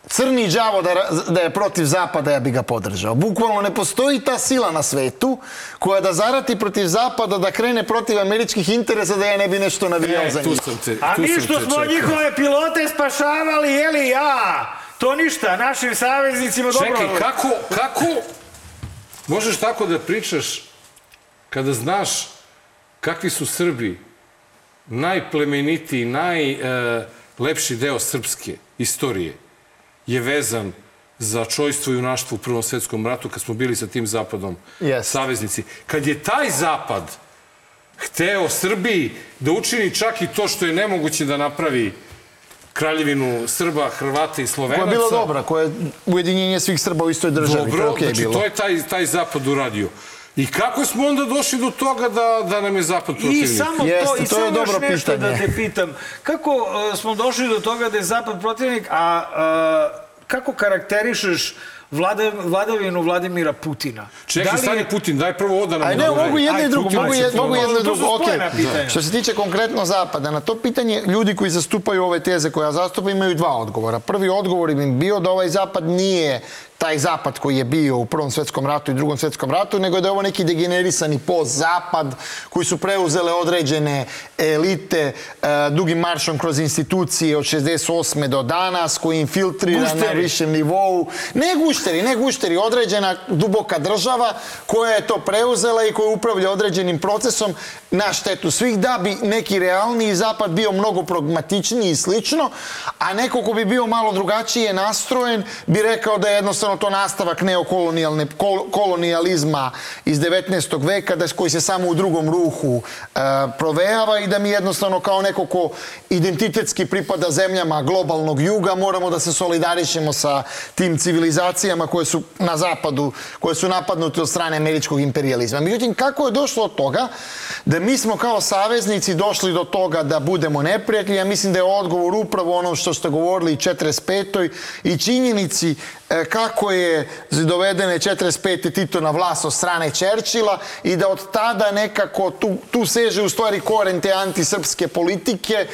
crni đavo da, da je protiv Zapada, ja bi ga podržao. Bukvalno ne postoji ta sila na svetu koja da zarati protiv Zapada, da krene protiv američkih interesa, da ja ne bi nešto navijao E, za njih. te, A mi što smo čekao. njihove pilote spašavali, jeli ja, to ništa, našim saveznicima dobro. Čekaj, kako, kako možeš tako da pričaš kada znaš kakvi su Srbi najplemenitiji, najlepši deo srpske istorije je vezan za čojstvo i junaštvo u Prvom svetskom ratu kad smo bili sa tim zapadom Jeste. saveznici. Kad je taj zapad hteo Srbiji da učini čak i to što je nemoguće da napravi kraljevinu Srba, Hrvata i Slovenaca. Koja je bila dobra, koja je ujedinjenje svih Srba u istoj državi. to je Dobro, okej znači bilo. to je taj, taj zapad uradio. I kako smo onda došli do toga da, da nam je zapad protivnik? I samo to, Jeste, i to je samo još dobro nešto pitanje. da te pitam. Kako uh, smo došli do toga da je Zapad protivnik, a uh, kako karakterišeš vlada, vladavinu Vladimira Putina. Čekaj, Da li je- stani Putin, daj prvo ovo da nam Aj ne, mogu jedno i drugo, mogu, aj, je, Putin. mogu jedno i To drugo. ok. spojena pitanja. Što se tiče konkretno Zapada, na to pitanje ljudi koji zastupaju ove teze koje ja zastupam imaju dva odgovora. Prvi odgovor im bio da ovaj Zapad nije taj zapad koji je bio u Prvom svetskom ratu i Drugom svetskom ratu, nego da je ovo neki degenerisani post-zapad koji su preuzele određene elite e, dugim maršom kroz institucije od 68. do danas, koji infiltrira na Gušteri. višem nivou. Ne gušteri, ne gušteri, određena duboka država koja je to preuzela i koja upravlja određenim procesom na štetu svih da bi neki realniji zapad bio mnogo pragmatičniji i slično, a neko ko bi bio malo drugačije nastrojen bi rekao da je jednostavno to nastavak neokolonijalne kol- kolonijalizma iz 19. veka da koji se samo u drugom ruhu e, provejava i da mi jednostavno kao neko ko identitetski pripada zemljama globalnog juga moramo da se solidarišemo sa tim civilizacijama koje su na zapadu, koje su napadnute od strane američkog imperializma. Međutim, kako je došlo od toga da mi smo kao saveznici došli do toga da budemo neprijatelji, ja mislim da je odgovor upravo ono što ste govorili i 45. i činjenici kako je dovedene 45. Tito na vlast od strane Čerčila i da od tada nekako tu, tu seže u stvari koren te antisrpske politike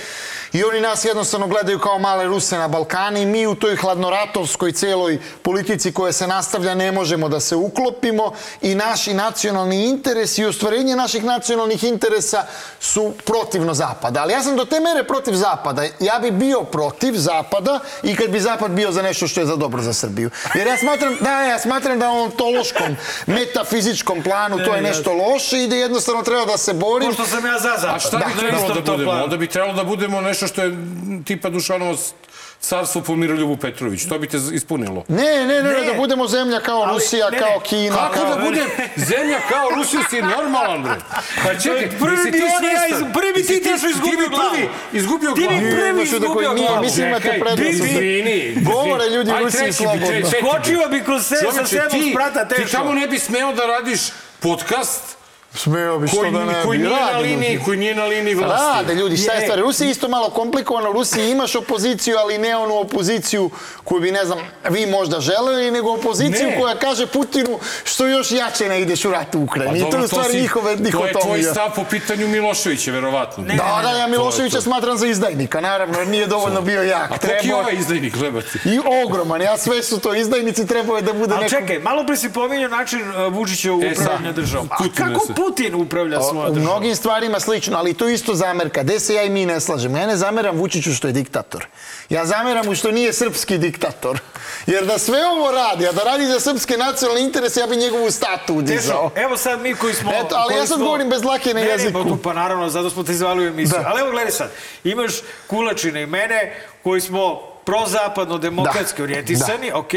i oni nas jednostavno gledaju kao male Ruse na Balkani mi u toj hladnoratovskoj celoj politici koja se nastavlja ne možemo da se uklopimo i naši nacionalni interesi i ostvarenje naših nacionalnih interesa su protivno Zapada. Ali ja sam do te mere protiv Zapada. Ja bi bio protiv Zapada i kad bi Zapad bio za nešto što je za dobro za Srbiju. Jer ja smatram, da, ja smatram da na ontološkom, metafizičkom planu to je nešto loše i da jednostavno treba da se borim. Pošto sam ja za zapad. A šta bi Na trebalo da tom budemo? Onda bi trebalo da budemo nešto što je tipa Dušanovo carstvo po Miroljubu Petrović. To bi te ispunilo. Ne, ne, ne, ne, da budemo zemlja kao Ali, Rusija, ne, kao ne. Kina, Kako kao... da bude zemlja kao Rusija si normalan, bre? Pa čekaj, Prvi ti svestan? iz- prvi ti teško izgubio Ti glavu. izgubio Ti bi glavu. prvi da izgubio nije, glavu. mislim imate Čekaj, prednost. izvini. Govore ljudi Rusiji slobodno. Skočio bi kroz sve sa sebom ti- sprata Ti teško. tamo ne bi smeo da radiš podcast Smeo bi što da ne koji bi. nije na Rade liniji, ljudi. koji nije na liniji vlasti. Rade ljudi, šta je stvar? Rusija je isto malo komplikovana. U Rusiji imaš opoziciju, ali ne onu opoziciju koju bi, ne znam, vi možda želeli, nego opoziciju Ne. koja kaže Putinu što još jače ne ideš u rat u Ukrajini. I to je si- njihove To je tvoj dihotomija. stav po pitanju Miloševića, verovatno. Da, da, ja Miloševića to. smatram za izdajnika, naravno, jer nije dovoljno bio jak. A koliki je ovaj izdajnik, gledati? I ogroman, ja sve su to izdajnici, trebao je da bude Ali neko... čekaj, malo pre si pominjao način uh, Vučića E, upravljanja državom. Kako Putin upravlja svojom U državom? mnogim stvarima slično, ali to isto zamerka. Gde se ja i mi ne slažemo? Ja ne zameram Vučiću što je diktator. Ja zameram mu što nije srpski diktator. Jer da sve ovo radi, a da radi za srpske nacionalne interese, ja bi njegovu statu udizao. Tešo, evo sad mi koji smo... Eto, ali ja sad smo- govorim bez dlake na Ne, ne, jeziku. pa, tu, pa naravno, zato smo te izvali u emisiju. Da. Ali evo gledaj sad, imaš Kulačina i mene koji smo prozapadno demokratski Da. orijentisani, ok,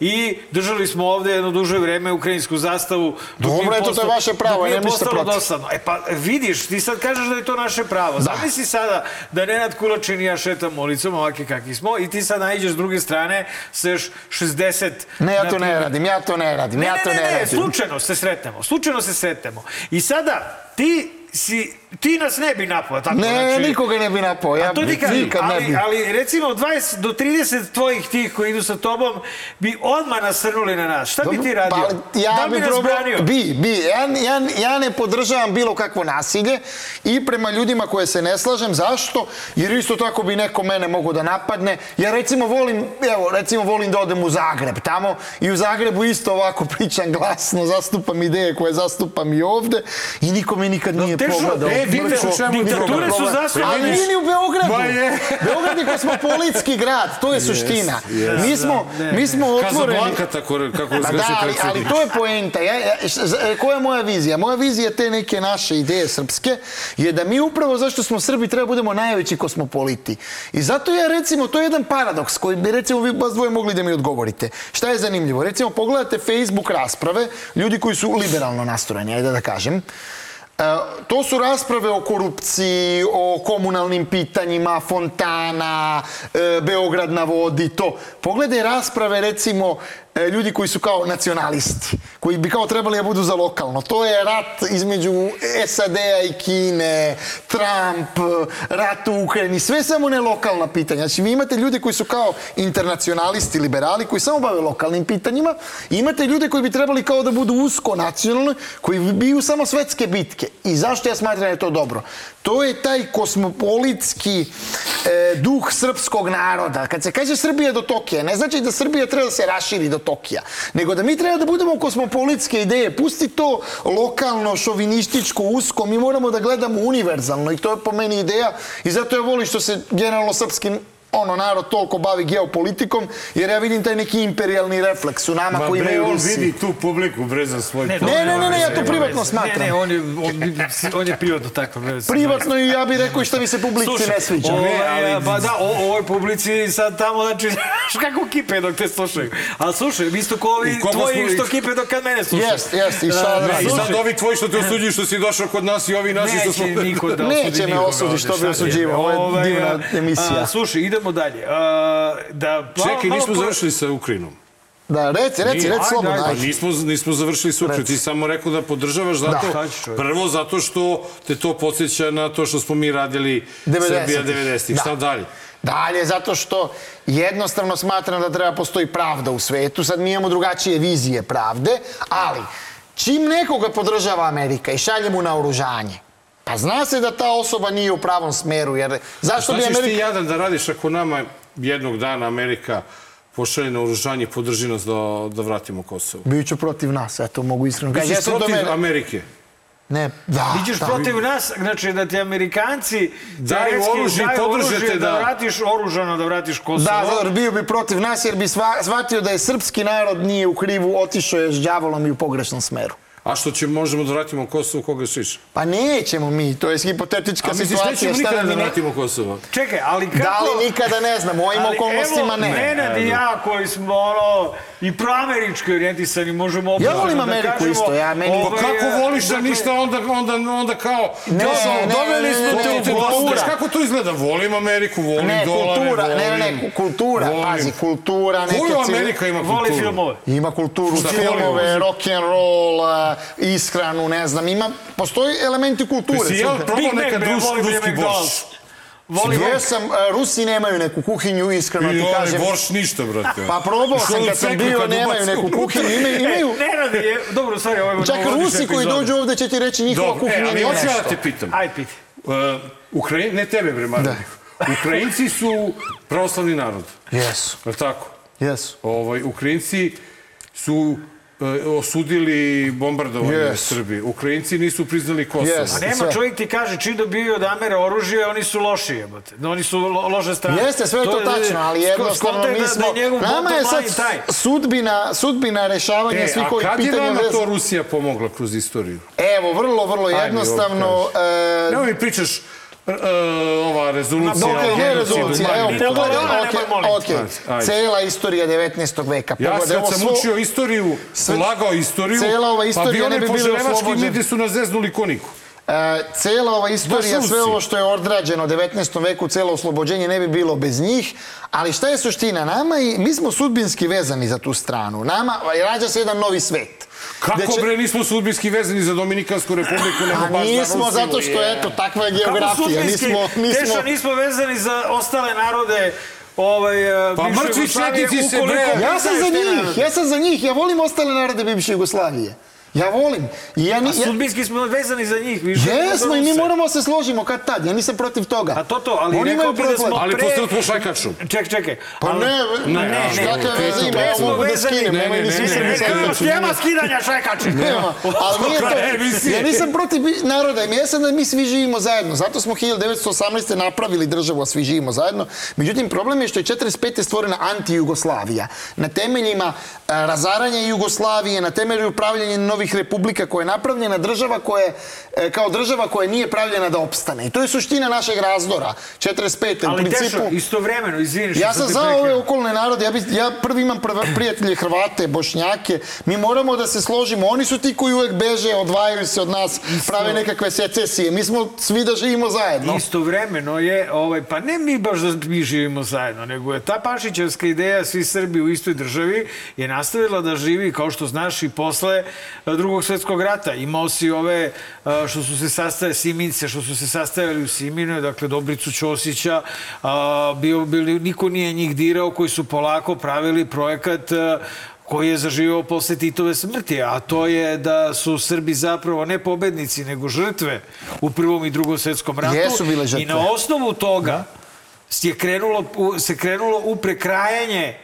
i držali smo ovde jedno duže vreme ukrajinsku zastavu. Dobro, eto, to je vaše pravo, ništa postalo protiv. dosadno. E pa vidiš, ti sad kažeš da je to naše pravo. Zamisli sada da Nenad Kulačin i ja šetamo ulicom, ovakvi kakvi smo, i ti sad nađeš s druge strane još 60... Ne, ja to ne radim, ja to ne radim, Ne, ja ne, to ne, ne, ne, radim. slučajno se sretnemo, slučajno se sretnemo. I sada, ti si, ti nas ne bi napao, tako Ne, znači, nikoga ne bi napao, ja bi nikad ne ali, bi. ali recimo 20 do 30 tvojih tih koji idu sa tobom bi odmah nasrnuli na nas. Šta bi ti radio? Pa, ja da bi bi nas probao, branio? bi, bi. Ja, ja, ja ne podržavam bilo kakvo nasilje i prema ljudima koje se ne slažem. Zašto? Jer isto tako bi neko mene mogo da napadne. Ja recimo volim, evo, recimo volim da odem u Zagreb tamo i u Zagrebu isto ovako pričam glasno, zastupam ideje koje zastupam i ovde i niko me nikad nije teško, pogledao. E, niko Diktature su zastupane. Ali nije ni u Beogradu. Ma je. Beograd je kosmopolitski grad, to je suština. Mi smo, ne, mi smo otvoreni. Casablanca, tako, kako Ma zgaše da, ali, ali to je poenta. Ja, ja, e, koja je moja vizija? Moja vizija te neke naše ideje srpske je da mi upravo zašto smo Srbi treba budemo najveći kosmopoliti. I zato ja recimo, to je jedan paradoks koji bi recimo vi vas dvoje mogli da mi odgovorite. Šta je zanimljivo? Recimo pogledate Facebook rasprave, ljudi koji su liberalno nastrojeni, ajde da kažem. E, to su rasprave o korupciji, o komunalnim pitanjima, fontana, e, Beograd na vodi, to. Pogledaj rasprave, recimo, e, ljudi koji su kao nacionalisti, koji bi kao trebali da budu za lokalno. To je rat između SAD-a i Kine, Trump, rat u Ukrajini, sve samo ne lokalna pitanja. Znači, vi imate ljude koji su kao internacionalisti, liberali, koji samo bave lokalnim pitanjima, i imate ljude koji bi trebali kao da budu usko nacionalni, koji biju samo svetske bitke. I zašto ja smatram da je to dobro? To je taj kosmopolitski e, duh srpskog naroda. Kad se kaže Srbija do Tokija, ne znači da Srbija treba da se raširi do Tokija, nego da mi treba da budemo kosmopolitske ideje. Pusti to lokalno, šovinističko, usko. Mi moramo da gledamo univerzalno i to je po meni ideja i zato ja volim što se generalno srpski ono narod toliko bavi geopolitikom, jer ja vidim taj neki imperialni refleks u nama Ma koji bre, imaju on Rusi. vidi tu publiku bre za svoj Ne, ne, ne, ne, ja to privatno smatram. Ne, ne, on je, on, on je privatno tako. Ne, Privatno i ja bih rekao i šta mi se publici Slušaj, ne sviđa. Ovaj, Ne, ali- pa da, o, ovoj publici sad tamo, znači, (laughs) znaš kako kipe dok te slušaju. Ali slušaj, isto ko ovi tvoji smo- što kipe dok kad mene slušaju. Jest, jest, i da radim? I sad ovi tvoji što te osuđuju što si došao kod nas i ovi naši što smo... Neće niko da osudi Neće me ovde, što bi osuđivao, ovo je divna a, emisija. a, slušaj, idemo dalje. A, da, Čekaj, malo nismo po- završili sa Ukrajinom. Da, reci, reci, reci ajde, slobodno. ajde. Pa nismo, nismo završili s Ukrajinom. Ti samo rekao da podržavaš zato, Šta ćeš, čovječe? prvo zato što te to podsjeća na to što smo mi radili 90-ih. Srbija 90-ih. Da. Šta dalje? Dalje, zato što jednostavno smatram da treba postoji pravda u svetu. Sad mi imamo drugačije vizije pravde, ali čim nekoga podržava Amerika i šalje mu na oružanje, pa zna se da ta osoba nije u pravom smeru, jer zašto bi ćeš ti Amerika... jadan da radiš ako nama jednog dana Amerika pošalje na oružanje i podrži nas da, da vratimo Kosovo? Biću protiv nas, eto, mogu iskreno. kaži. Bićeš protiv tome- Amerike. Ne, da. Iđeš da. protiv nas, znači da ti Amerikanci Daju oružje i daju oružje da da- vratiš oružano, da vratiš Kosovo. Da, Zor, bio bi protiv nas jer bi shvatio da je srpski narod nije u krivu, otišao je s đavolom i u pogrešnom smeru. A što će, možemo da vratimo Kosovo koga šiš? Pa nećemo mi, to je hipotetička A misliš, situacija. nećemo šta nikada da vratimo Kosovo? Čekaj, ali kako... Da li nikada ne znamo, u ovim okolnostima evo, ne. Nenad i ja koji smo ono i proamerički orijentisani možemo opravdano volim da Ameriku kažemo, isto, ja meni- Pa ovaj, kako voliš da dakle, ništa, onda, onda, onda kao... Ne, kao, ne, doveli smo te u kultura. Kako to izgleda? Volim Ameriku, volim Ne, dolare, kultura, volim... ne, ne, ne, kultura, volim. pazi, kultura, neke Koju civil- Amerika ima kulturu? Voli filmove. Ima kulturu, filmove, voli? Rock and roll, a, ishranu, ne znam, ima, postoji elementi kulture. Jesi jel probao nekad ruski borš? Volim Jesam, a, Rusi nemaju neku kuhinju, iskreno I ti ovaj kažem. borš ništa, brate. Pa probao sam kad sam bio, kad nemaju neku kuhinju, imaju, imaju E, Nenad je, dobro, stvari, ovo je Čak Rusi koji dođu ovde će ti reći njihova Dobro, e, kuhinja ali nije hoću ja da nešto. te pitam. Ajde, piti. Uh, Ukrajin, ne tebe, bre, Marko. Ukrajinci su pravoslavni narod. Jesu, Je li tako? jesu. Ovaj, Ukrajinci su e, osudili bombardovanje Yes. Srbije. Ukrajinci nisu priznali Kosovo. Yes. A nema čovjek ti kaže čim dobiju od Amere oružje, oni su loši jebote. Da oni su lo, loše strane. Jeste, sve je to tačno, ali jednostavno mi da- smo... Da, je Nama je sad taj. sudbina, sudbina rešavanja E, svih a ovih kad je pitanja. vama vez- to Rusija pomogla kroz istoriju? Evo, vrlo, vrlo Ajde, jednostavno... ovo e, Nemoj mi pričaš ova rezolucija. Dok je o ne rezolucija, evo, pogledaj, okej. Ajde. Cela istorija 19. veka. Ja Pogledaj, kad ovo sam svo- učio istoriju, sve- lagao istoriju, cela ova pa istorija bi oni bi požarevački oslobođena. midi su nas zeznuli koniku. E, cela ova istorija, sve ovo što je odrađeno u 19. veku, celo oslobođenje ne bi bilo bez njih, ali šta je suština? Nama i mi smo sudbinski vezani za tu stranu. Nama rađa se jedan novi svet. Kako će- bre nismo sudbinski vezani za Dominikansku republiku, nego baš za nismo, zato što, je. eto, takva je Kako geografija. sudbinski? Nismo, nismo... Teša, nismo vezani za ostale narode ovaj, e, Pa mrtvi četnici se, bre. Ja sam za njih, ja sam za njih, ja volim ostale narode bivše Jugoslavije. Ja volim. I ja, ni, A ja, sudbinski smo vezani za njih. više za Jesmo i mi moramo se složimo kad tad, ja nisam protiv toga. A to to, ali Oni rekao bi da smo Ali pre- postavljamo šajkaču. Ček, čekaj. Pa ali- ne, ne, ne, ne, pre veze ima, ja mogu da skinem, Ne, ne, ne, ne. Nema skidanja šajkače. Nema, ali nije to, ja nisam protiv naroda, ja sam da mi svi živimo zajedno, zato smo 1918. napravili državu, a svi živimo zajedno. Međutim, problem je što je 45. stvorena anti-Jugoslavija. Na temeljima e, razaranja Jugoslavije, na temelju upravljanja novih ovih republika koja je napravljena država koja je, e, kao država koja nije pravljena da opstane. I to je suština našeg razdora. 45. u Ali principu... Tešo, istovremeno, izvini što Ja sam za ove okolne narode, ja, bi, ja prvi imam prva, prijatelje Hrvate, Bošnjake, mi moramo da se složimo, oni su ti koji uvek beže, odvajaju se od nas, prave nekakve secesije, mi smo svi da živimo zajedno. Istovremeno je, ovaj, pa ne mi baš da mi živimo zajedno, nego je ta Pašićevska ideja svi Srbi u istoj državi je nastavila da živi, kao što znaš, i posle a, drugog svetskog rata. Imao si ove a, što su se sastaje Simince, što su se sastajali u Siminu, dakle Dobricu Ćosića, bio, bili, niko nije njih dirao, koji su polako pravili projekat a, koji je zaživao posle Titove smrti, a to je da su Srbi zapravo ne pobednici, nego žrtve u prvom i drugom svetskom ratu. Jesu bile žrtve. I na osnovu toga je krenulo, se krenulo u prekrajanje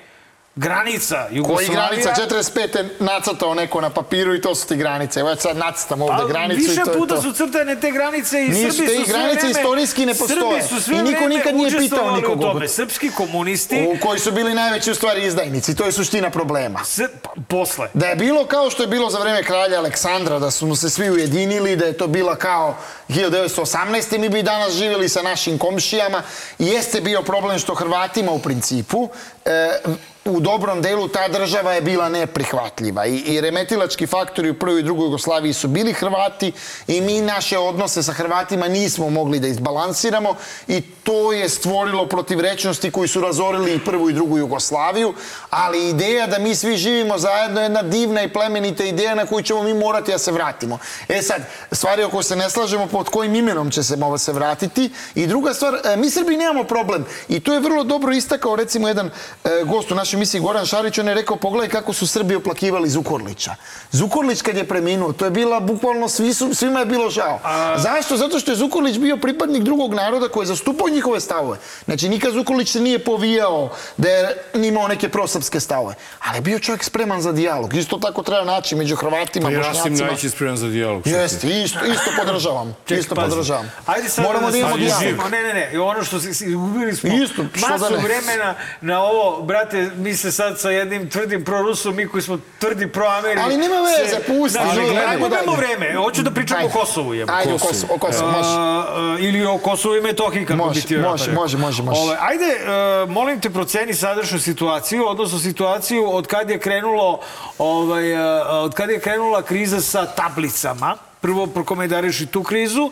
granica Koji Jugoslavije. granica 45. nacrtao neko na papiru i to su ti granice. Evo ja sad nacrtam ovde Pa, granicu i više to je puta to. su crtane te granice i Nisu Srbi su sve granice vreme, istorijski ne postoje. Srbi su sve I niko nikad nije pitao učestvovali nikog u oko tome. Srpski komunisti U koji su bili najveći u stvari izdajnici. To je suština problema. s, pa, posle. Da je bilo kao što je bilo za vreme kralja Aleksandra, da su mu se svi ujedinili, da je to bila kao 1918. mi bi danas živjeli sa našim komšijama. I jeste bio problem što Hrvatima u principu e, u dobrom delu ta država je bila neprihvatljiva i, i remetilački faktori u prvoj i drugoj Jugoslaviji su bili Hrvati i mi naše odnose sa Hrvatima nismo mogli da izbalansiramo i to je stvorilo protivrečnosti koji su razorili i prvu i drugu Jugoslaviju, ali ideja da mi svi živimo zajedno je jedna divna i plemenita ideja na koju ćemo mi morati da se vratimo. E sad, stvari oko se ne slažemo pod kojim imenom će se ovo se vratiti i druga stvar, e, mi Srbi nemamo problem i to je vrlo dobro istakao recimo jedan e, gost u našoj emisiji Goran Šarić, on je rekao pogledaj kako su Srbi oplakivali Zukorlića. Zukorlić kad je preminuo, to je bila bukvalno svi su, svima je bilo žao. Zašto? Zato što je Zukorlić bio pripadnik drugog naroda koji je zastupao njihove stavove. Znači nikad Zukorlić se nije povijao da je imao neke prosrpske stavove, ali je bio čovjek spreman za dijalog. Isto tako treba naći među Hrvatima, Pa i Rasim Bošnjacima. Ljajić je spreman za dijalog. Jeste, isto, isto podržavam. (laughs) Ček, isto pazi. podržavam. Ajde sad Moramo da se imamo dijalog. Ne, ne, ne. I ono što se izgubili smo Isto, što da masu ne. vremena na ovo, brate, mi se sad sa jednim tvrdim prorusom, mi koji smo tvrdi proameri. Ali nema veze, pusti, Znači, žuri, ajmo, dalje. vreme. Hoću da pričamo Ajde. o Kosovu. Jebo. Ajde, o Kosovu, o Kosovu, može. A, ili o Kosovu i Metohiji, kako Može, bi ti može, može, može, može. Ovaj, ajde, e, molim te, proceni sadašnju situaciju, odnosno situaciju od kad je krenulo, ovaj, e, od kad je krenula kriza sa tablicama, prvo prokomentariš i tu krizu,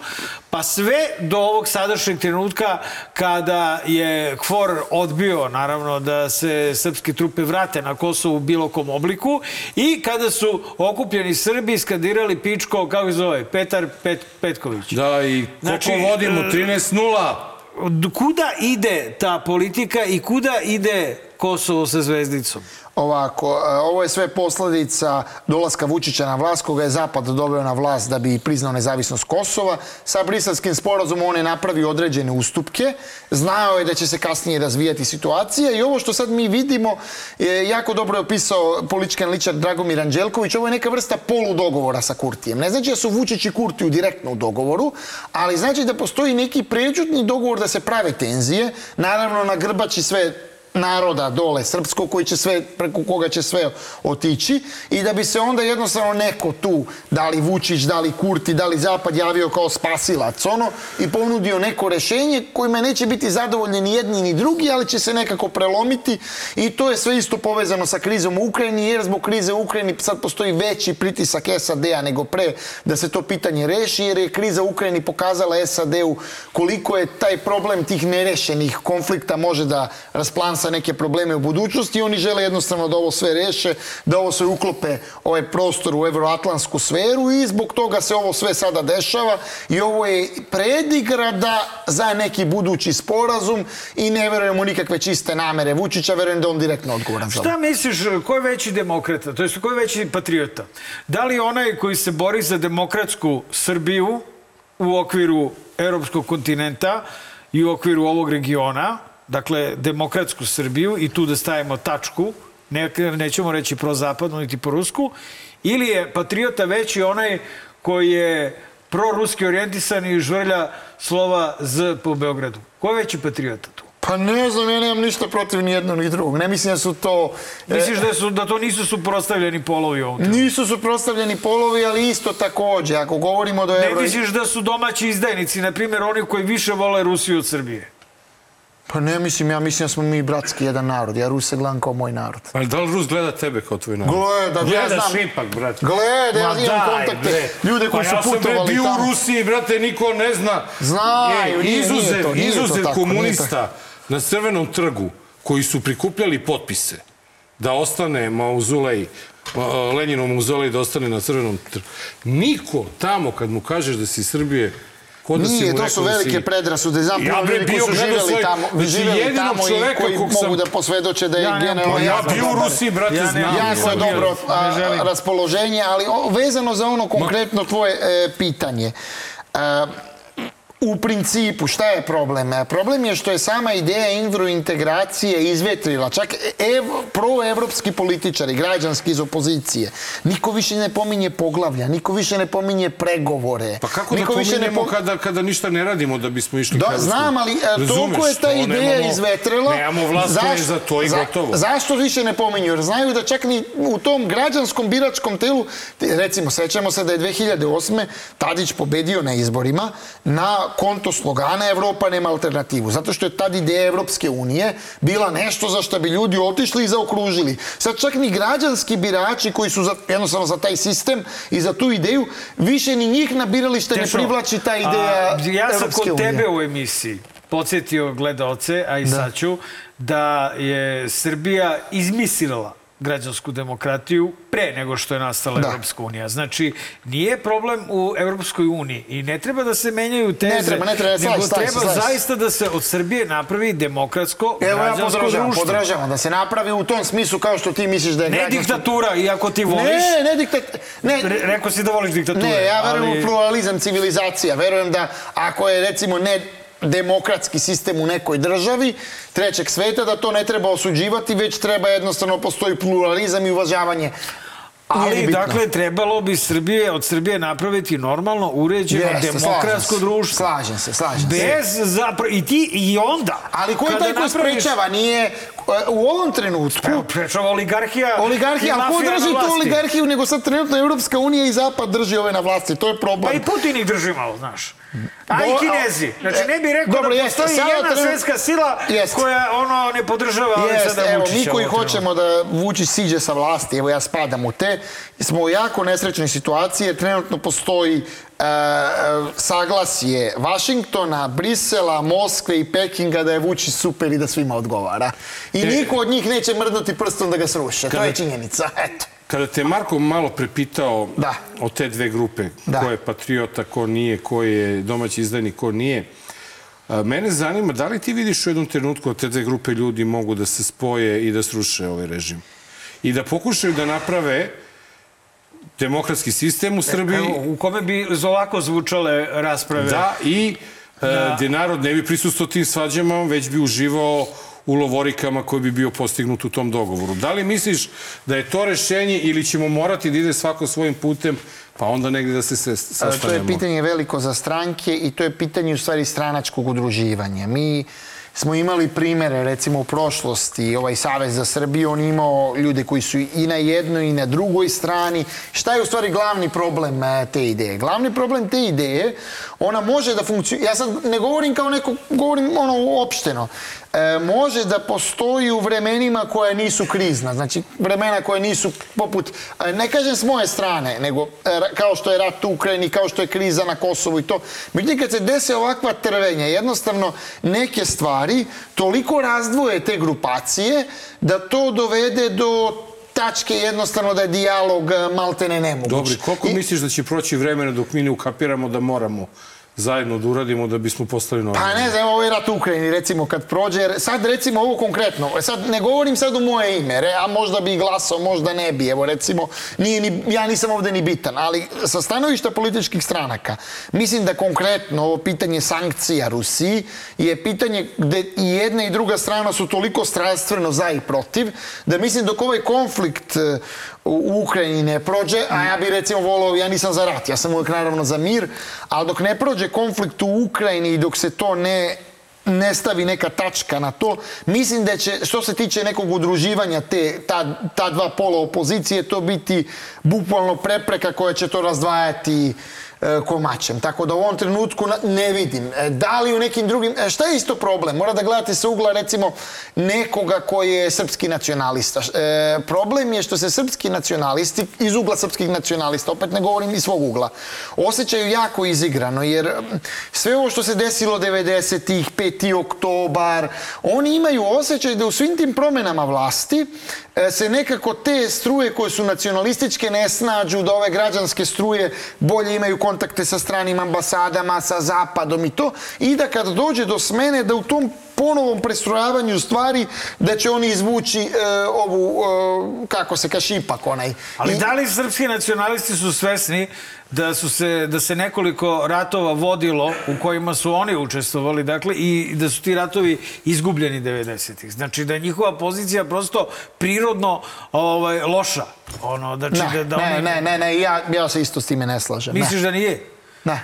pa sve do ovog sadašnjeg trenutka kada je KFOR odbio, naravno, da se srpske trupe vrate na Kosovu u bilo kom obliku i kada su okupljeni Srbi skandirali pičko, kako se zove, Petar Pet, Petković. Da, i koliko Znači, vodimo? e, 13-0. Kuda ide ta politika i kuda ide Kosovo sa zvezdicom? Ovako, e, ovo je sve posledica dolaska Vučića na vlast, koga je Zapad doveo na vlast da bi priznao nezavisnost Kosova. Sa briselskim sporazumom on je napravio određene ustupke, znao je da će se kasnije razvijati situacija i ovo što sad mi vidimo, je jako dobro je opisao politički analičar Dragomir Anđelković, ovo je neka vrsta poludogovora sa Kurtijem. Ne znači da su Vučić i Kurtiju u dogovoru, ali znači da postoji neki pređutni dogovor da se prave tenzije, naravno na grbači sve naroda dole srpsko koji će sve preko koga će sve otići. I da bi se onda jednostavno neko tu da li Vučić, da li Kurti, da li Zapad javio kao spasilac ono i ponudio neko rešenje kojima neće biti zadovoljni ni jedni ni drugi, ali će se nekako prelomiti. I to je sve isto povezano sa krizom u Ukrajini jer zbog krize u Ukrajini sad postoji veći pritisak SAD-a nego pre da se to pitanje reši jer je kriza u Ukrajini pokazala SAD-u koliko je taj problem tih nerešenih konflikta može da rasplansa neke probleme u budućnosti i oni žele jednostavno da ovo sve reše, da ovo sve uklope ovaj prostor u evroatlantsku sferu i zbog toga se ovo sve sada dešava i ovo je predigrada za neki budući sporazum i ne verujemo nikakve čiste namere Vučića, verujem da je on direktno odgovoran za ovo. Šta misliš, ko je veći demokrata, to jest ko je veći patriota? Da li onaj koji se bori za demokratsku Srbiju u okviru europskog kontinenta i u okviru ovog regiona, dakle demokratsku Srbiju i tu da stavimo tačku, ne, nećemo reći prozapadnu niti po rusku, ili je patriota veći onaj koji je proruski orijentisan i žvrlja slova Z po Beogradu? Ko je veći patriota tu? Pa ne znam, ja nemam ništa protiv ni jednog ni drugog. Ne mislim da su to... e, Misliš da, su, da to nisu suprotstavljeni polovi ovom trenutku? Nisu suprotstavljeni polovi, ali isto takođe. Ako govorimo do Ne Euro... misliš da su domaći izdajnici, na primjer oni koji više vole Rusiju od Srbije? Pa ne mislim, ja mislim da smo mi bratski jedan narod. Ja Ruse gledam kao moj narod. Ali da li Rus gleda tebe kao tvoj narod? Gleda, ja Gledaš znam. ipak, brate. Gleda, ja Ma imam kontakte. bre. Ljude koji Pa su ja sam, bre, putovali bio tamo. u Rusiji, brate, niko ne zna. Znaju, nije- nije izuzev, to, nije to izuzev tako, nije komunista na Crvenom trgu koji su prikupljali potpise da ostane mauzolej, a, Leninov mauzolej da ostane na Crvenom trgu. Niko tamo kad mu kažeš da si iz Srbije Ko da Nije, to su da si- velike predrasude. Znam Ja koji bio su živjeli svoj- tamo, znači, živjeli tamo i koji mogu sam- da posvedoče da je Ja generalno. Ja jasno bio u. Rusiji, brate, Ja znam. ja Ne dobro a, raspoloženje, ali o, vezano za ono konkretno tvoje e, pitanje. E, u principu, šta je problem? E, Problem je što je sama ideja evrointegracije izvetrila. Čak ev, proevropski političari, građanski iz opozicije. Niko više ne pominje poglavlja, niko više ne pominje pregovore. Pa kako niko da više ne pominjemo po- kada, kada ništa ne radimo da bismo išli Da, ka Evropskoj? znam, ali e, toliko je Razumeš, ta ideja nemamo- izvetrila. Nemamo vlast je za to i za- gotovo. Zašto više ne pominju? Jer znaju da čak ni u tom građanskom biračkom telu, recimo, sećamo se da je 2008. Tadić pobedio na izborima na konto slogana Evropa nema alternativu. Zato što je tad ideja Evropske unije bila nešto za što bi ljudi otišli i zaokružili. Sad čak ni građanski birači koji su za, jednostavno za taj sistem i za tu ideju, više ni njih na biralište ne privlači ta a, ideja Ja sam Evropske kod unije. tebe u emisiji podsjetio gledaoce, a i sad ću, da je Srbija izmislila građansku demokratiju pre nego što je nastala Da. Evropska unija. Znači, nije problem u Evropskoj uniji i ne treba da se menjaju teze, Ne treba, ne treba, slažem nego se, treba slažem se. zaista da se od Srbije napravi demokratsko Evo ja građansko podržavam, društvo. podržavam da se napravi u tom smislu kao što ti misliš da je Ne građansko... diktatura, iako ti voliš. Ne, ne diktat... Ne, Re- Rekao si da voliš diktature. ne, ja verujem ali- u pluralizam civilizacija. Verujem da ako je recimo ne demokratski sistem u nekoj državi trećeg sveta, da to ne treba osuđivati, već treba jednostavno postoji pluralizam i uvažavanje. Ali, dakle, trebalo bi Srbije, od Srbije napraviti normalno, uređeno, Jeste, demokratsko slažem društvo. Slažem se, slažem se. Bez zapravo, i ti, i onda. Ali ko je taj ko napraviš- sprečava? Nije e, u ovom trenutku... Evo, Sprečava oligarhija. Oligarhija, ali ko drži tu oligarhiju nego sad trenutno Evropska unija i Zapad drži ove na vlasti, to je problem. Pa i Putin ih drži malo, znaš. A i Kinezi. Znači, ne bih rekao Dobro, da jeste, postoji sada jedna trenut- svetska sila Jeste. koja ono ne podržava Jeste, Aleksandra evo, Vučića. mi koji hoćemo da Vučić siđe sa vlasti, evo ja spadam u te, smo u jako nesrećnoj situaciji jer trenutno postoji e, e, saglasje Vašingtona, Brisela, Moskve i Pekinga da je Vučić super i da svima odgovara. I niko od njih neće mrdnuti prstom da ga sruše. To je činjenica. Eto. Kada te Marko malo prepitao Da. o te dve grupe, Da. ko je patriota, ko nije, ko je domaći izdajnik, ko nije, mene zanima da li ti vidiš u jednom trenutku da te dve grupe ljudi mogu da se spoje i da sruše ovaj režim? I da pokušaju da naprave demokratski sistem u Srbiji, Evo, u kome bi ovako zvučale rasprave. da, i e, gde narod ne bi prisustuo tim svađama, već bi uživao u lovorikama koji bi bio postignut u tom dogovoru. Da li misliš da je to rešenje ili ćemo morati da ide svako svojim putem, pa onda negde da se se E, To sastanemo? je pitanje veliko za stranke i to je pitanje u stvari stranačkog udruživanja. Mi smo imali primere, recimo u prošlosti, ovaj Savez za Srbiju, on imao ljude koji su i na jednoj i na drugoj strani. Šta je u stvari glavni problem e, te ideje? Glavni problem te ideje, ona može da funkcionira, ja sad ne govorim kao neko, govorim ono uopšteno, e, može da postoji u vremenima koja nisu krizna, znači vremena koja nisu poput, e, ne kažem s moje strane, nego e, kao što je rat u Ukrajini, kao što je kriza na Kosovu i to. Međutim, kad se dese ovakva trvenja, jednostavno neke stvari toliko razdvoje te grupacije da to dovede do tačke jednostavno da je dijalog e, maltene nemoguć. Dobri, koliko I- misliš da će proći vremena dok mi ne ukapiramo da moramo zajedno da uradimo da bismo postali normalni? Pa ne znam, ovo je rat u Ukrajini, recimo, kad prođe, sad recimo ovo konkretno, sad ne govorim sad u moje ime, re, a možda bi glasao, možda ne bi, evo recimo, nije ni, ja nisam ovde ni bitan, ali sa stanovišta političkih stranaka, mislim da konkretno ovo pitanje sankcija Rusiji je pitanje gde i jedna i druga strana su toliko strastveno za i protiv, da mislim dok ovaj konflikt e, u Ukrajini ne prođe, a ja bi recimo volao, ja nisam za rat, ja sam uvijek naravno za mir, ali dok ne prođe konflikt u Ukrajini i dok se to ne ne stavi neka tačka na to, mislim da će, što se tiče nekog udruživanja te, ta, ta dva pola opozicije, to biti bukvalno prepreka koja će to razdvajati komačem. Tako da u ovom trenutku ne vidim. E, Da li u nekim drugim... e, Šta je isto problem? Mora da gledate sa ugla recimo nekoga koji je srpski nacionalista. E, problem je što se srpski nacionalisti, iz ugla srpskih nacionalista, opet ne govorim iz svog ugla, osjećaju jako izigrano, jer sve ovo što se desilo 90-ih, 5. oktobar, oni imaju osjećaj da u svim tim promenama vlasti e, se nekako te struje koje su nacionalističke ne snađu, da ove građanske struje bolje imaju kontakte sa stranim ambasadama, sa zapadom i to, i da kad dođe do smene da u tom ponovom prestrojavanju stvari da će oni izvući e, ovu, e, kako se kaže, ipak onaj. Ali I- da li srpski nacionalisti su svesni da su se da se nekoliko ratova vodilo u kojima su oni učestvovali, dakle i da su ti ratovi izgubljeni 90-ih. Znači da je njihova pozicija prosto prirodno ovaj loša. Ono znači Ne, da, da ne, ne, ne, ne, ja, ja se isto s time ne slažem. ne. Misliš da nije? Ne.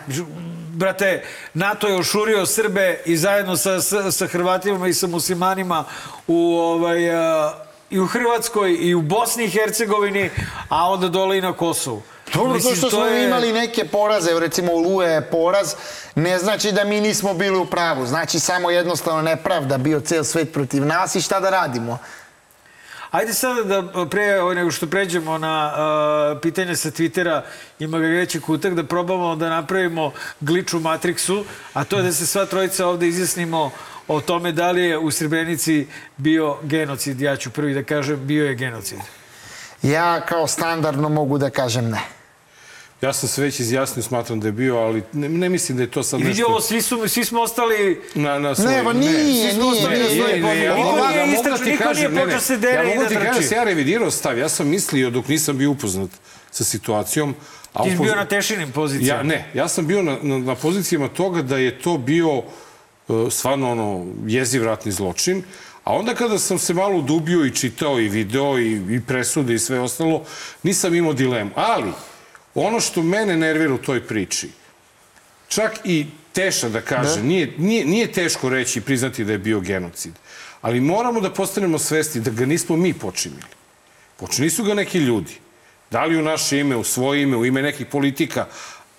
Brate, NATO je ošurio Srbe i zajedno sa, sa, sa Hrvatima i sa muslimanima u, ovaj, a, i u Hrvatskoj i u Bosni i Hercegovini, a onda dole i na Kosovu. Dobro, to Mislim, što smo je- imali neke poraze, recimo Oluje je poraz, ne znači da mi nismo bili u pravu. Znači samo jednostavno nepravda bio ceo svet protiv nas i šta da radimo. Ajde sada da pre nego što pređemo na uh, pitanje sa Twittera ima ga veći kutak da probamo da napravimo glič u Matrixu, a to je da se sva trojica ovde izjasnimo o tome da li je u Srebrenici bio genocid. Ja ću prvi da kažem bio je genocid. Ja kao standardno mogu da kažem ne. Ja sam se već izjasnio, smatram da je bio, ali ne, ne mislim da je to sad nešto... ovo, svi, su, svi smo ostali... Na, na svoj, Ne, ma nije, smo nije, nije, svoje nije, ja Niko mogu- nije ja mogu istrač- da ti niko nije kažem, ne, počeo ne, se dere ja i mogu da ti kažem da trči. se ja revidirao stav. Ja sam mislio dok nisam bio upoznat sa situacijom. Ti si bio na tešinim pozicijama. Ja, ne, ja sam bio na, na, na pozicijama toga da je to bio uh, stvarno ono jeziv ratni zločin, a onda kada sam se malo udubio i čitao i video i, i presude i sve ostalo, nisam imao dilemu. Ali, ono što mene nervira u toj priči, čak i Teša da kaže, nije, nije, nije teško reći i priznati da je bio genocid, ali moramo da postanemo svesti da ga nismo mi počinili. Počinili su ga neki ljudi. Da li u naše ime, u svoje ime, u ime nekih politika.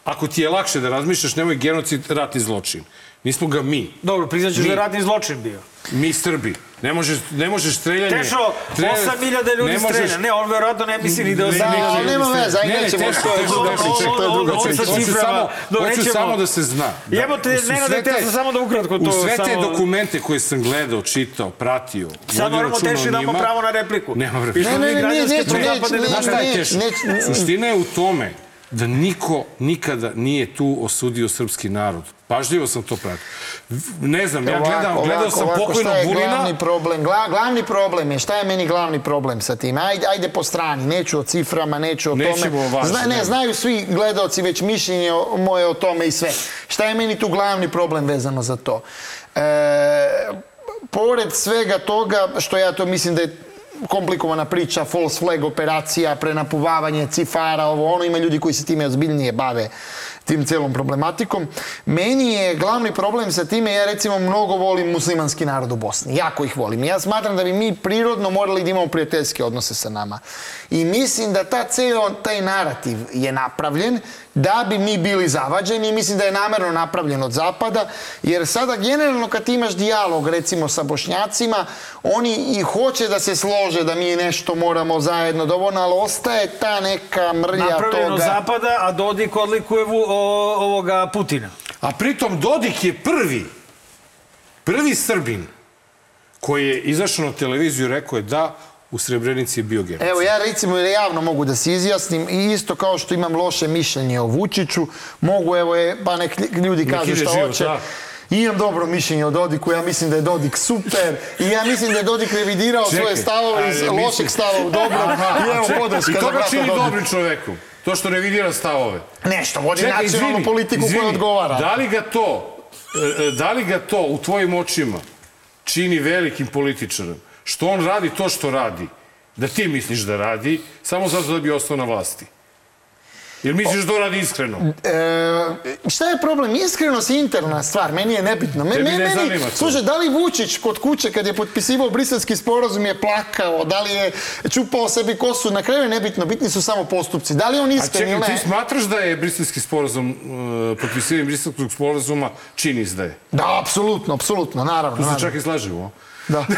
Ako ti je lakše da razmišljaš, nemoj genocid, ratni zločin. Nismo ga mi. Dobro, priznaćeš Mi. da je ratni zločin bio. Mi Srbi. Ne možeš, ne možeš streljanje... Tešo, 8000 ljudi ne možeš- strelja. Ne, on verovatno ne misli ni da Ne, 8000 ne, ali ljudi nema veze, ajde Ne, ne, nećemo, teško, to je druga priča, to je druga priča. Hoću samo, dobro, hoću samo da se zna. Da, Jebote, su Nenade, sve teo te- sam samo da ukratko to U sve te samo- dokumente koje sam gledao, čitao, pratio, Sad moramo teši njima. pravo na repliku. Nema vremena. Ne, ne, ne, neću, neću, da Neću, neću. Suština je u tome da niko nikada nije tu osudio srpski narod. Pažljivo sam to pratio. Ne znam, ja gledam, gledao sam šta pokojnog je Vulina. glavni problem? Gla, glavni problem je, šta je meni glavni problem sa tim? Ajde, ajde po strani, neću o ciframa, neću o Nećemo tome. važnom, Zna, ne, ne. znaju svi gledaoci već mišljenje moje o tome i sve. Šta je meni tu glavni problem vezano za to? E, pored svega toga, što ja to mislim da je komplikovana priča, false flag operacija, prenapuvavanje cifara, ovo ono, ima ljudi koji se time ozbiljnije bave tim celom problematikom. Meni je glavni problem sa time, ja recimo mnogo volim muslimanski narod u Bosni, jako ih volim. Ja smatram da bi mi prirodno morali da imamo prijateljske odnose sa nama. I mislim da ta ceo, taj narativ je napravljen da bi mi bili zavađeni i mislim da je namerno napravljen od zapada, jer sada generalno kad imaš dijalog recimo sa bošnjacima, oni i hoće da se slože da mi nešto moramo zajedno dovoljno, ali ostaje ta neka mrlja Napravljeno toga. zapada, a Dodik odlikuje vu, o, ovoga Putina. A pritom Dodik je prvi, prvi Srbin koji je izašao na televiziju i rekao je da u Srebrenici je bio genocid. Evo, ja recimo javno mogu da se izjasnim i isto kao što imam loše mišljenje o Vučiću, mogu, evo, je, pa nek ljudi kažu šta život, hoće. da. I imam dobro mišljenje o Dodiku, ja mislim da je Dodik super i ja mislim da je Dodik revidirao Čekaj, svoje stavove iz mislim- lošeg stava u dobro i evo podrška I to ga čini dobrim čovekom. To što revidira stavove. Nešto, vodi Čekaj, nacionalnu izvini, politiku koja izvini, odgovara. Da li ga to, e, e, da li ga to u tvojim očima čini velikim političarom? Što on radi to što radi? Da ti misliš da radi, samo zato da bi ostao na vlasti. Ili misliš da radi iskreno? E, šta je problem? Iskrenost je interna stvar, meni je nebitno. Me, Tebi ne meni, zanima to. slušaj, da li Vučić kod kuće kad je potpisivao briselski sporazum je plakao, da li je čupao sebi kosu, na kraju je nebitno, bitni su samo postupci. Da li on A iskren ili čekaj, ne? ti smatraš da je briselski sporazum, uh, potpisivanje briselskog sporazuma čin izdaje? Da, apsolutno, apsolutno, naravno. Tu se čak i slažemo. Da. (laughs)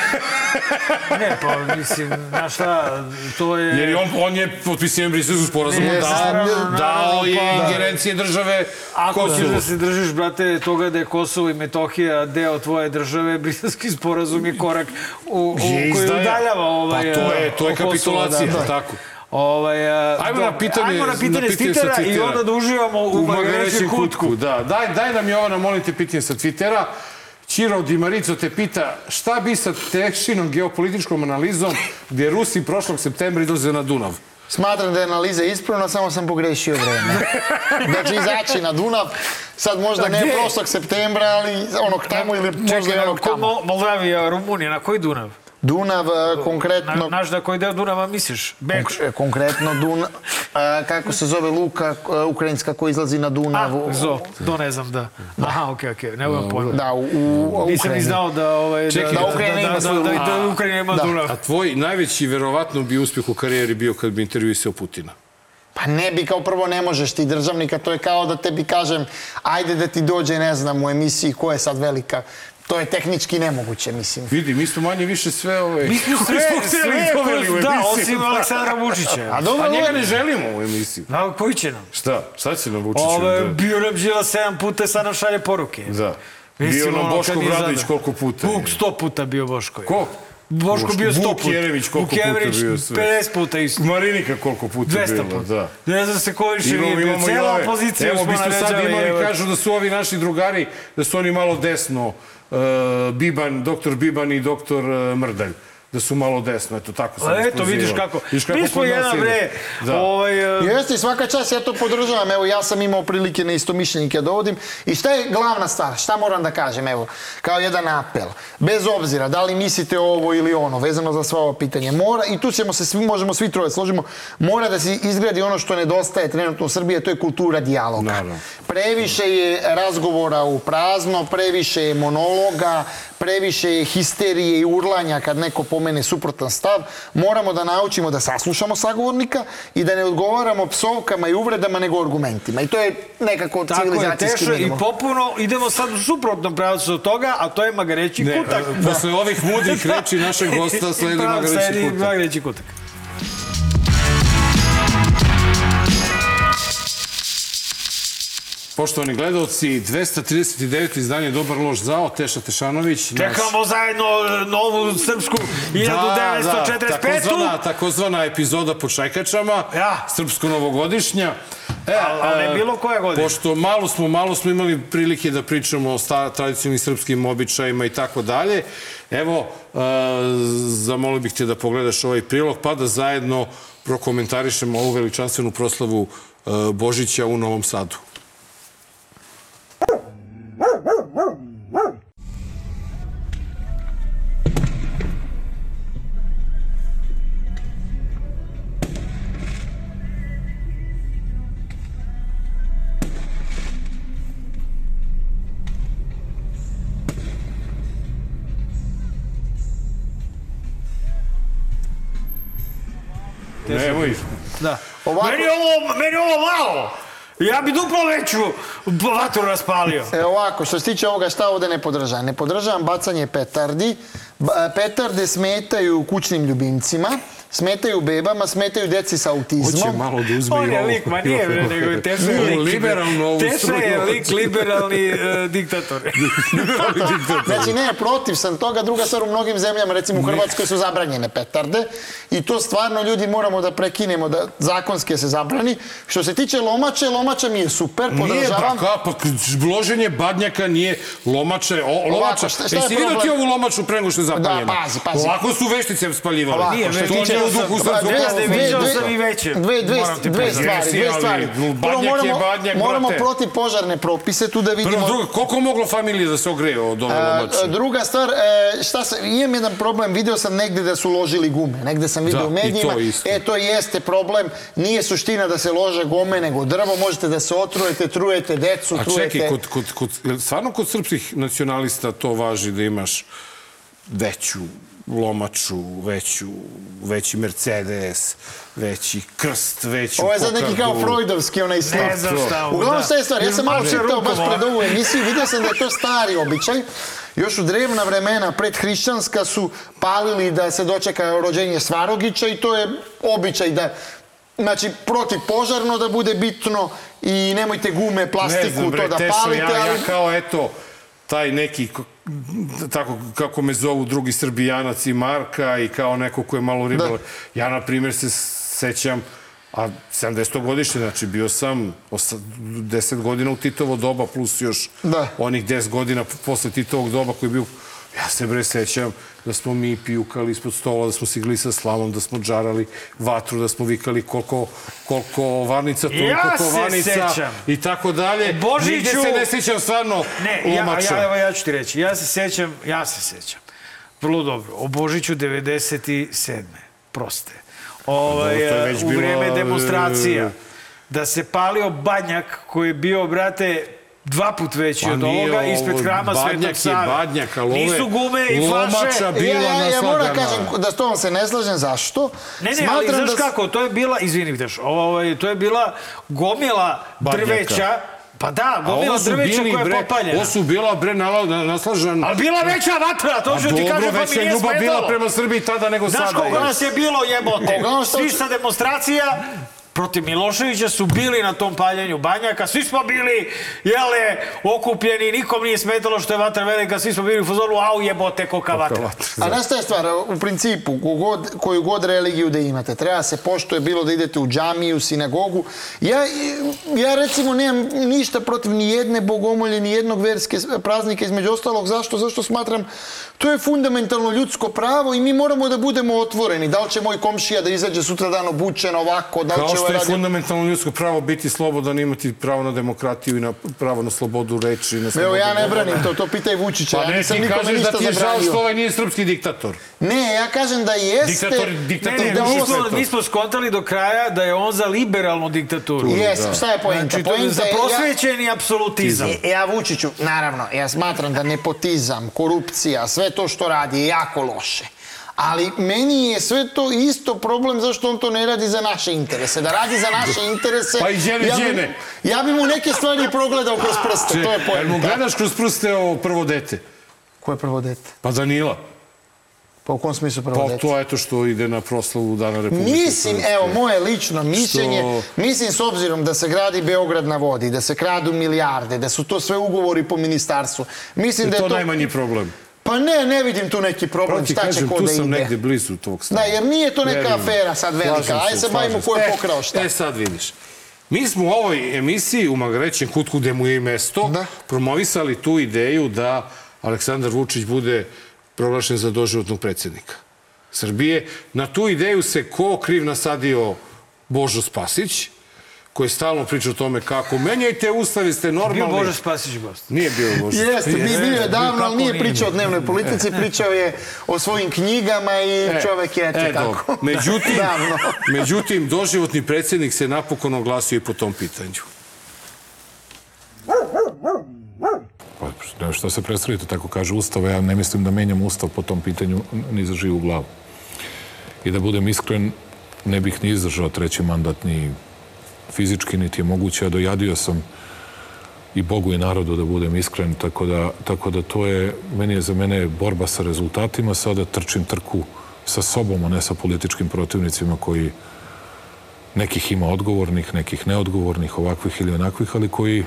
Ne, pa mislim, znaš šta, to je... Jer je on, on je potpisivanjem briselskog sporazuma Jeste, dao, dao je pa- ingerencije države Ako ćeš Kosovu. da se držiš, brate, toga da je Kosovo i Metohija deo tvoje države, (laughs) briselski sporazum je korak u, u, Je koji udaljava ovaj... Pa to je- to je kapitulacija, da, da. tako. Ovaj, a, Ajmo na da, pitanje- ajmo na pitanje, na pitanje sa Twittera i onda da uživamo u, u magarećem kutku. kutku. Da, daj, daj nam Jovana, molim te, pitanje sa Twittera. Čiro Di Marico te pita šta bi sa tešinom geopolitičkom analizom gdje Rusi prošlog septembra izlaze na Dunav? Smatram da je analiza ispravna, samo sam pogrešio vreme. da (laughs) će izaći na Dunav, sad možda ne prošlog septembra, ali onog tamo ili možda Čekaj, onog tamo. Mo- Moldavija, Rumunija, na koji Dunav? Dunav, e, Na, konkretno... naš na koji deo Dunava misliš? Beč. Konk- konkretno Dunav, kako se zove luka e, ukrajinska koja izlazi na Dunav. A, zo, to ne znam da. Aha, okej, okej, ne budem pojma. Da, u, u Nisam ni znao da, ovaj, Čekaj, da, da Ukrajina ima da, svoju da, da, luku. da, Ukrajina ima Da. Dunav. A tvoj najveći verovatno bi uspjeh u karijeri bio kad bi intervjuisao Putina. Pa ne bi, kao prvo ne možeš ti državnika, to je kao da tebi kažem, ajde da ti dođe, ne znam, u emisiji ko je sad velika. To je tehnički nemoguće, mislim. Vidi, mi smo manje više sve ove... Mi smo sve, sve, doveli u da, osim Aleksandra Vučića. A dobro, A njega ne želimo u emisiju. Da, koji će nam? Šta? Šta će nam Vučić? Ove, da- bio nam žila sedam puta i sad nam šalje poruke. Da. Mislim, Bio nam Boško je Bradović koliko puta. Vuk sto puta bio Boško. Ko? Boško bio sto Vuk puta. Jeremić koliko Vuk puta Jeremić bio sve. 50 puta isto. Marinika koliko puta 200 bila, puta. da. Ne znam se ko više nije bio. ove. opozicija Evo, smo bismo sad naređali. imali, evo. kažu da su ovi naši drugari, da su oni malo desno, Biban, doktor Biban i doktor Mrdalj. Da su malo desno, eto tako sam A eto, vidiš kako. Mi smo jedan, bre, Da. ovaj, e, Jeste, svaka čast, ja to podržavam. Evo, ja sam imao prilike na istomišljenike da vodim. I šta je glavna stvar? Šta moram da kažem? Evo, kao jedan apel. Bez obzira da li mislite ovo ili ono, vezano za sva ova pitanja. Mora, i tu ćemo se svi, možemo svi troje složimo, mora da se izgradi ono što nedostaje trenutno u Srbiji, to je kultura dijaloga. Naravno. Previše je razgovora u prazno, previše je monologa, previše je histerije i urlanja kad neko pomene suprotan stav. Moramo da naučimo da saslušamo sagovornika i da ne odgovaramo psovkama i uvredama, nego argumentima. I to je nekako Tako je, civilizacijski i minimum. popuno idemo sad u suprotnom pravcu od toga, a to je magareći Ne, kutak. a, posle ovih mudrih reči našeg gosta (laughs) sledi magareći sledi kutak. Magareći kutak. Poštovani gledalci, 239. izdanje Dobar loš zao, Teša Tešanović. naš- Čekamo zajedno e, novu srpsku 1945. takozvana, takozvana epizoda po šajkačama, Ja. srpsko-novogodišnja. E, A ne bilo koje godine. Pošto malo smo, malo smo imali prilike da pričamo o sta, tradicionalnim srpskim običajima i tako dalje, evo, e, zamolio bih te da pogledaš ovaj prilog, pa da zajedno prokomentarišemo ovu veličanstvenu proslavu e, Božića u Novom Sadu. Ovako- Meni ovo, meni ovo malo. Ja bi duplo veću vatru raspalio. E ovako, što se tiče ovoga, šta ovde ne podržavam? Ne podržavam bacanje petardi. Petarde smetaju kućnim ljubimcima, smetaju bebama, smetaju deci sa autizmom. Hoće malo da uzme On je ovo. lik, ma nije bre, (laughs) nego je Teša je lik. Liberalno Teša je lik liberalni e, (laughs) diktator. Znači, ne, protiv sam toga. Druga stvar, u mnogim zemljama, recimo u Hrvatskoj su zabranjene petarde i to stvarno ljudi moramo da prekinemo, da zakonski se zabrani. Što se tiče lomače, lomača mi je super, Nije, podržavam. pa, ka, pa k- loženje badnjaka nije lomače, o, lomača. šta- šta je Jesi vidio ti ovu lomaču pre nego što je zapaljena. pazi, pazi. Ovako su veštice spaljivali. Ovako, Nije, što već se To tiče- nije u duhu pravoslavlja. dve- Viđao sam i veće. Dve, dve, dve stvari, dve stvari. Prvo moramo, badnjak, moramo protiv požarne propise tu da vidimo... Prvo, drugo, koliko moglo familije da se ogreje od ove A, lomače? druga stvar, e, šta sam, imam jedan problem, video sam negde da su ložili gume, negde sam video Da, u i medijima, to isto. e to jeste problem, nije suština da se lože gume, nego drvo, možete da se otrujete, trujete decu, A trujete... čekaj, kod, kod, kod, stvarno kod srpskih nacionalista to važi da imaš veću lomaču, veću, veći Mercedes, veći krst, veću Ovo je sad neki kao? Freudovski onaj snap. Ne znam šta ovo, Uglavnom da. šta je stvar, ja sam malo čitao baš pred ovu emisiju, vidio sam da je to stari običaj. Još u drevna vremena, predhrišćanska, su palili da se dočeka rođenje Svarogića i to je običaj da Znači, protiv požarno da bude bitno i nemojte gume, plastiku, ne znam, bre, to da Tešo, palite, ja, ali... ja kao eto, taj neki, tako kako me zovu drugi srbijanac i Marka i kao neko ko je malo ribalo. Ja, na primjer, se sećam, a 70. godišnje, znači bio sam osa- 10 godina u Titovo doba, plus još Da. onih 10 godina posle Titovog doba koji je bio Ja se bre sećam da smo mi pijukali ispod stola, da smo sigli sa slavom, da smo džarali vatru, da smo vikali koliko, koliko varnica, toliko Ja se kovanica sećam. i tako dalje. Božiću- Nigde se ne sećam stvarno Ne, ja, ja, evo ja ću ti reći. Ja se sećam, ja se sećam. Vrlo dobro. O Božiću 97. Proste. Ovaj, dobro, to je već u bilo, vreme e, demonstracija. Da se palio banjak koji je bio, brate, dva put veći Pa od ovoga ovo, ispred hrama Svetog Save. badnjak, ali Nisu gume i flaše. bi- bila ja, ja, ja moram kažem da s tom se ne slažem, zašto? Ne, ne, ali znaš da kako, to je bila, izvini Viteš, ovaj, to je bila gomila Badnjaka. drveća, pa da, gomila drveća koja je popaljena. ovo su bila, bre, nala- na- naslažan... Ali bila veća vatra, to ću ti kažem, pa mi nije ljubav bila smetalo. prema Srbiji tada nego Znaš sada. koliko je. nas je bilo jebote? Svi sa demonstracija protiv Miloševića su bili na tom paljenju banjaka, svi smo bili, jele, okupljeni, nikom nije smetalo što je vatra velika, svi smo bili u fazonu, au jebote, kolika vatra. A znaš šta je stvar, u principu, kogod, koju god religiju da imate, treba se poštuje bilo da idete u džamiju, sinagogu. Ja, ja recimo nemam ništa protiv ni jedne bogomolje, ni jednog verske praznika, između ostalog. Zašto? Zašto smatram, to je fundamentalno ljudsko pravo i mi moramo da budemo otvoreni. Da li će moj komšija da izađe sutra dan obučen ovako, da li Kao će što ovaj je raditi... fundamentalno ljudsko pravo biti slobodan, imati pravo na demokratiju i na pravo na slobodu reči. Na Evo, slobodu ja ne branim to, to pitaj Vučića. Pa ja ne, nisam ti kažeš ništa da ti je žao što ovaj nije srpski diktator. Ne, ja kažem da jeste... Diktator, Ne, diktator ne, da mi ovo smo, sve to. nismo skontali do kraja da je on za liberalnu diktaturu. Jes, šta je poenta? Znači, Poenta za je- ja- prosvećeni apsolutizam. E, Ja Vučiću, naravno, ja smatram da nepotizam, korupcija, sve to što radi je jako loše. Ali meni je sve to isto problem zašto on to ne radi za naše interese. Da radi za naše (laughs) interese... Pa i Đene ja bi, Đene. ja bi mu neke stvari progledao kroz prste, to je Jel mu gledaš kroz prste ovo prvo dete? Ko je prvo dete? Pa Danila. Pa u kom smislu prvo Pa dete? to eto što ide na proslavu Dana Republike Mislim, Srpske. evo, moje lično mišljenje, Što- mislim s obzirom da se gradi Beograd na vodi, da se kradu milijarde, da su to sve ugovori po ministarstvu. Mislim Je da je to to... najmanji problem. Pa ne, ne vidim tu neki problem, Pravo ti šta će kažem, ko tu da sam ide. negde blizu tog Da, stava. jer nije to neka Verujem. afera sad velika. Ajde se bavimo ko je E, pokrao šta. E, sad vidiš. Mi smo u ovoj emisiji u Magarećem kutku gde mu je i mesto Da. promovisali tu ideju da Aleksandar Vučić bude proglašen za doživotnog predsjednika Srbije. Na tu ideju se ko kriv nasadio Božo Spasić, koji stalno priča o tome kako menjajte ustav, jeste Bio normalni. Bože Spasić gost. Nije bio Božo Jeste, mi bio je davno, ali nije nije? pričao o dnevnoj politici, pričao je o svojim knjigama i čovek je eto E, tako. (laughs) Međutim, Davno. međutim, doživotni predsjednik se napokon oglasio i po tom pitanju. Pa, ne, što se predstavite, tako kaže Ustava, ja ne mislim da menjam Ustav po tom pitanju ni za živu glavu. I da budem iskren, ne bih ni izdržao treći mandat ni fizički, niti je moguće, a dojadio sam i Bogu i narodu da budem iskren, tako da, tako da to je, meni je za mene borba sa rezultatima, sada trčim trku sa sobom, a ne sa političkim protivnicima koji nekih ima odgovornih, nekih neodgovornih, ovakvih ili onakvih, ali koji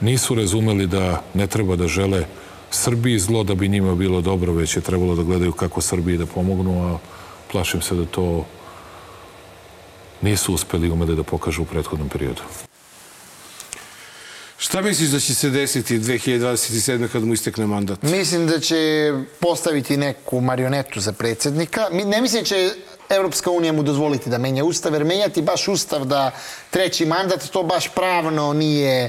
nisu razumeli da ne treba da žele Srbiji zlo da bi njima bilo dobro, već je trebalo da gledaju kako Srbiji da pomognu, a plašim se da to nisu uspeli i umeli da pokažu u prethodnom periodu. Šta misliš da će se desiti 2027. kad mu istekne mandat? Mislim da će postaviti neku marionetu za predsjednika. Mi- Ne mislim da će Evropska unija mu dozvoliti da menja ustav, jer menjati baš ustav da treći mandat, to baš pravno nije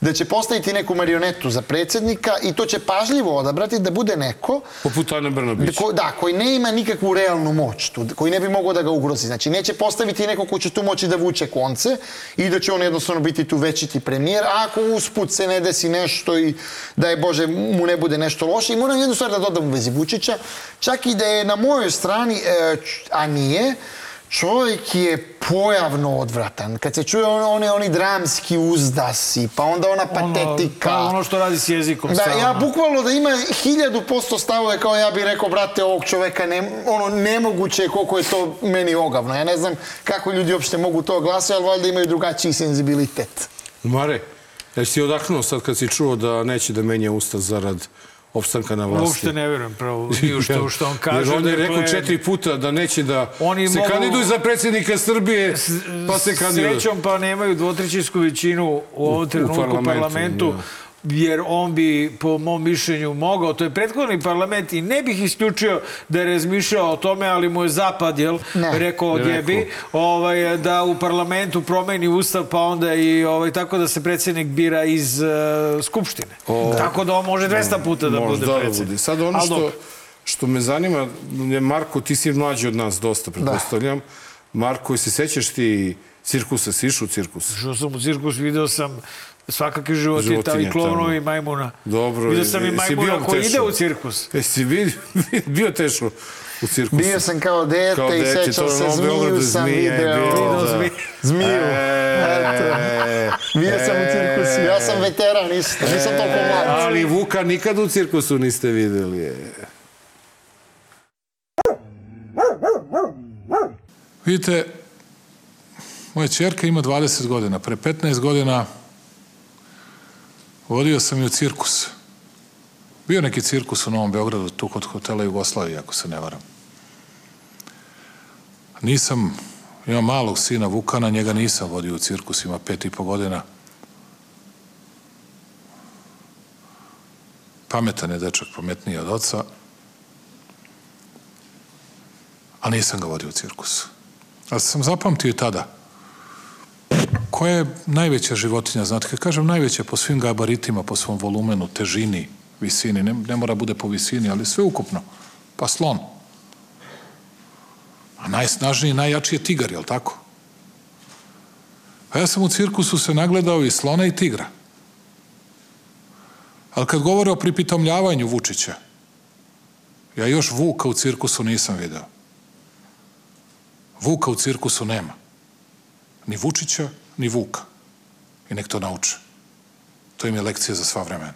da će postaviti neku marionetu za predsjednika i to će pažljivo odabrati da bude neko Poput Ane Brnabić. Ko, da, koji ne ima nikakvu realnu moć tu, koji ne bi mogao da ga ugrozi. Znači, neće postaviti neko ko će tu moći da vuče konce i da će on jednostavno biti tu večiti premijer, a ako usput se ne desi nešto i da je Bože mu ne bude nešto loše. I moram jednu stvar da dodam u vezi Vučića, čak i da je na mojoj strani, e, a nije, Čovjek je pojavno odvratan. Kad se čuje on, oni, oni dramski uzdasi, pa onda ona patetika. Ono, pa ono što radi s jezikom. Da, stalno. ja bukvalno da ima hiljadu posto stavove kao ja bih rekao, brate, ovog čoveka ne, ono, nemoguće je koliko je to meni ogavno. Ja ne znam kako ljudi uopšte mogu to glasati, ali valjda imaju drugačiji senzibilitet. Mare, jesi ti odahnuo sad kad si čuo da neće da menja ustav zarad opstanka na vlasti? Uopšte ne verujem pravo ni u što, što on (laughs) kaže. Jer on je dakle, rekao četiri puta da neće da Oni se mogu- kandiduju za predsjednika Srbije, pa se kandiduju. Srećom pa nemaju dvotrećinsku većinu u ovom trenutku u parlamentu, parlamentu, jer on bi, po mom mišljenju, mogao, to je prethodni parlament i ne bih isključio da je razmišljao o tome, ali mu je zapad, jel, Ne. rekao odjebi, ovaj, da u parlamentu promeni ustav, pa onda i ovaj, tako da se predsjednik bira iz uh, Skupštine. tako da on može 200 puta da bude da predsjednik. Sad ono što, što me zanima, Marko, ti si mlađi od nas dosta, pretpostavljam. Marko, se sećaš ti cirkusa, si išao u cirkus? Išao sam u cirkus, video sam svakakve životinje, Životinje tamo i klovnovi tamo. i majmuna. Dobro. Video sam i majmuna bio koji ide u cirkus. Jesi bio, (laughs) bio teško u cirkusu? Bio sam kao dete Kao i dete, sećam se zmiju sam video. Video da. zmiju. Zmiju. E, Bio sam u cirkusu. Ja sam veteran isto. Nisam toliko mlad. Ali Vuka nikad u cirkusu niste videli. Vidite, moja čerka ima 20 godina. Pre 15 godina vodio sam je u cirkus. Bio neki cirkus u Novom Beogradu, tu kod hotela Jugoslavije, ako se ne varam. Nisam, imam malog sina Vukana, njega nisam vodio u cirkus, ima pet i po godina. Pametan je dečak, pametniji od oca, a nisam ga vodio u cirkus. Ali sam zapamtio i tada. Koja je najveća životinja? Znate, kad kažem najveća po svim gabaritima, po svom volumenu, težini, visini, ne, ne mora bude po visini, ali sve ukupno. Pa slon. A najsnažniji, najjači je tigar, jel tako? A ja sam u cirkusu se nagledao i slona i tigra. Ali kad govore o pripitomljavanju Vučića, ja još Vuka u cirkusu nisam video. Vuka u cirkusu nema. Ni Vučića, ni Vuka. I nek to nauče. To im je lekcija za sva vremena.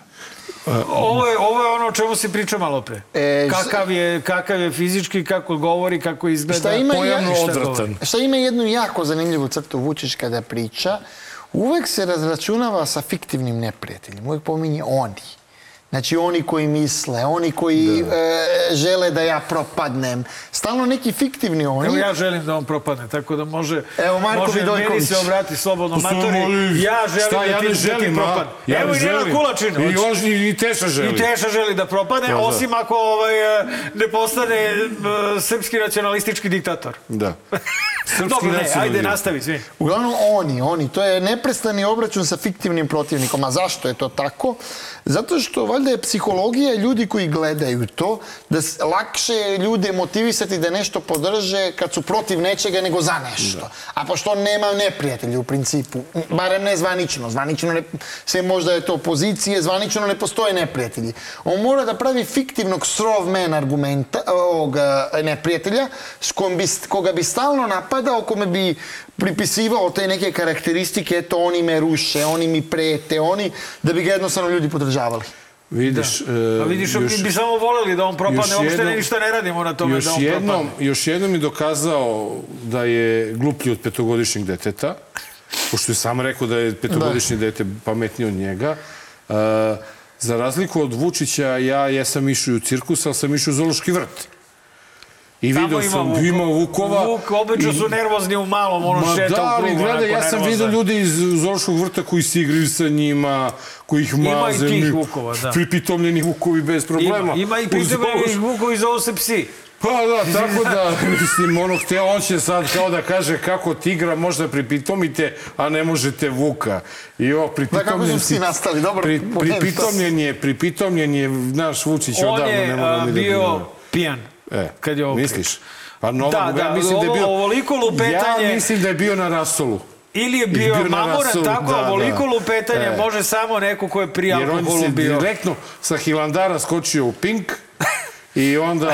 Ovo je, ovo je ono o čemu se priča malo pre. E, kakav, je, kakav je fizički, kako govori, kako izgleda, Šta ima, pojavno ja, odvratan. šta ima jednu jako zanimljivu crtu Vučić kada priča, uvek se razračunava sa fiktivnim neprijateljem. Uvek pominje oni. Znači oni koji misle, oni koji e, žele da ja propadnem. Stalno neki fiktivni oni. Evo ja želim da on propadne, tako da može, Evo, Marko može meni Vidojković. se obrati slobodno Pa matori. Ja želim šta, da ja ti, ne da želim, a? propadne. Ja Evo i želim. Kulačin. I, i, i Teša želi. I Teša želi da propadne, Da, da. osim ako ovaj, e, ne postane e, srpski nacionalistički diktator. Da. (laughs) Srpski Dobro, ne, nacionalni. ajde, nastavi, svi. Uglavnom oni, oni, to je neprestani obračun sa fiktivnim protivnikom. A zašto je to tako? Zato što valjda je psihologija ljudi koji gledaju to, da lakše je ljude motivisati da nešto podrže kad su protiv nečega nego za nešto. A pošto on nema neprijatelja u principu, barem ne zvanično, zvanično ne, sve možda je to opozicije, zvanično ne postoje neprijatelji. On mora da pravi fiktivnog strawman argumenta, ovog e, neprijatelja, s kojim bi, koga bi stalno napadao, kome bi pripisivao te neke karakteristike, eto oni me ruše, oni mi prete, oni, da bi ga jednostavno ljudi podržavali. Vidiš, e, Pa vidiš, još- mi bi samo voleli da on propadne, još uopšte ne, ništa ne radimo na tome još da on jednom, propadne. još jednom je dokazao da je gluplji od petogodišnjeg deteta, pošto je sam rekao da je petogodišnje dete pametnije od njega. E, za razliku od Vučića, ja jesam išao u cirkus, ali sam išao u zoološki vrt. I Tamo video sam, Vuk- ima Vukova. Vuk obično su nervozni u malom, ono Ma šeta da, u ali krugu. gledaj, ja sam nervozan. vidio ljude iz Zoroškog vrta koji se igraju sa njima, koji ih Ima i maze. tih Vukova, da. Pripitomljeni Vukovi bez problema. Ima, ima i Zoroš- Vukovi zovu se psi. Pa da, tako da, mislim, ono hteo, on će sad kao da kaže kako tigra možda pripitomite, a ne možete vuka. I ovo pripitomljen... Da, kako su psi nastali, dobar pri, pripitomljen je, pripitomljen je naš Vučić On odavno, je ne mora a, da bio bilo. pijan. E, kad je ovo misliš? Pa Nova, Da, ja da, mislim da je bio... ovoliko lupetanje- Ja mislim da je bio na rasolu. Ili je bio bio mamoran, tako, da, ovoliko da. lupetanje E. može samo neko ko je prije Jer on alkoholu se bio. direktno sa Hilandara skočio u Pink i onda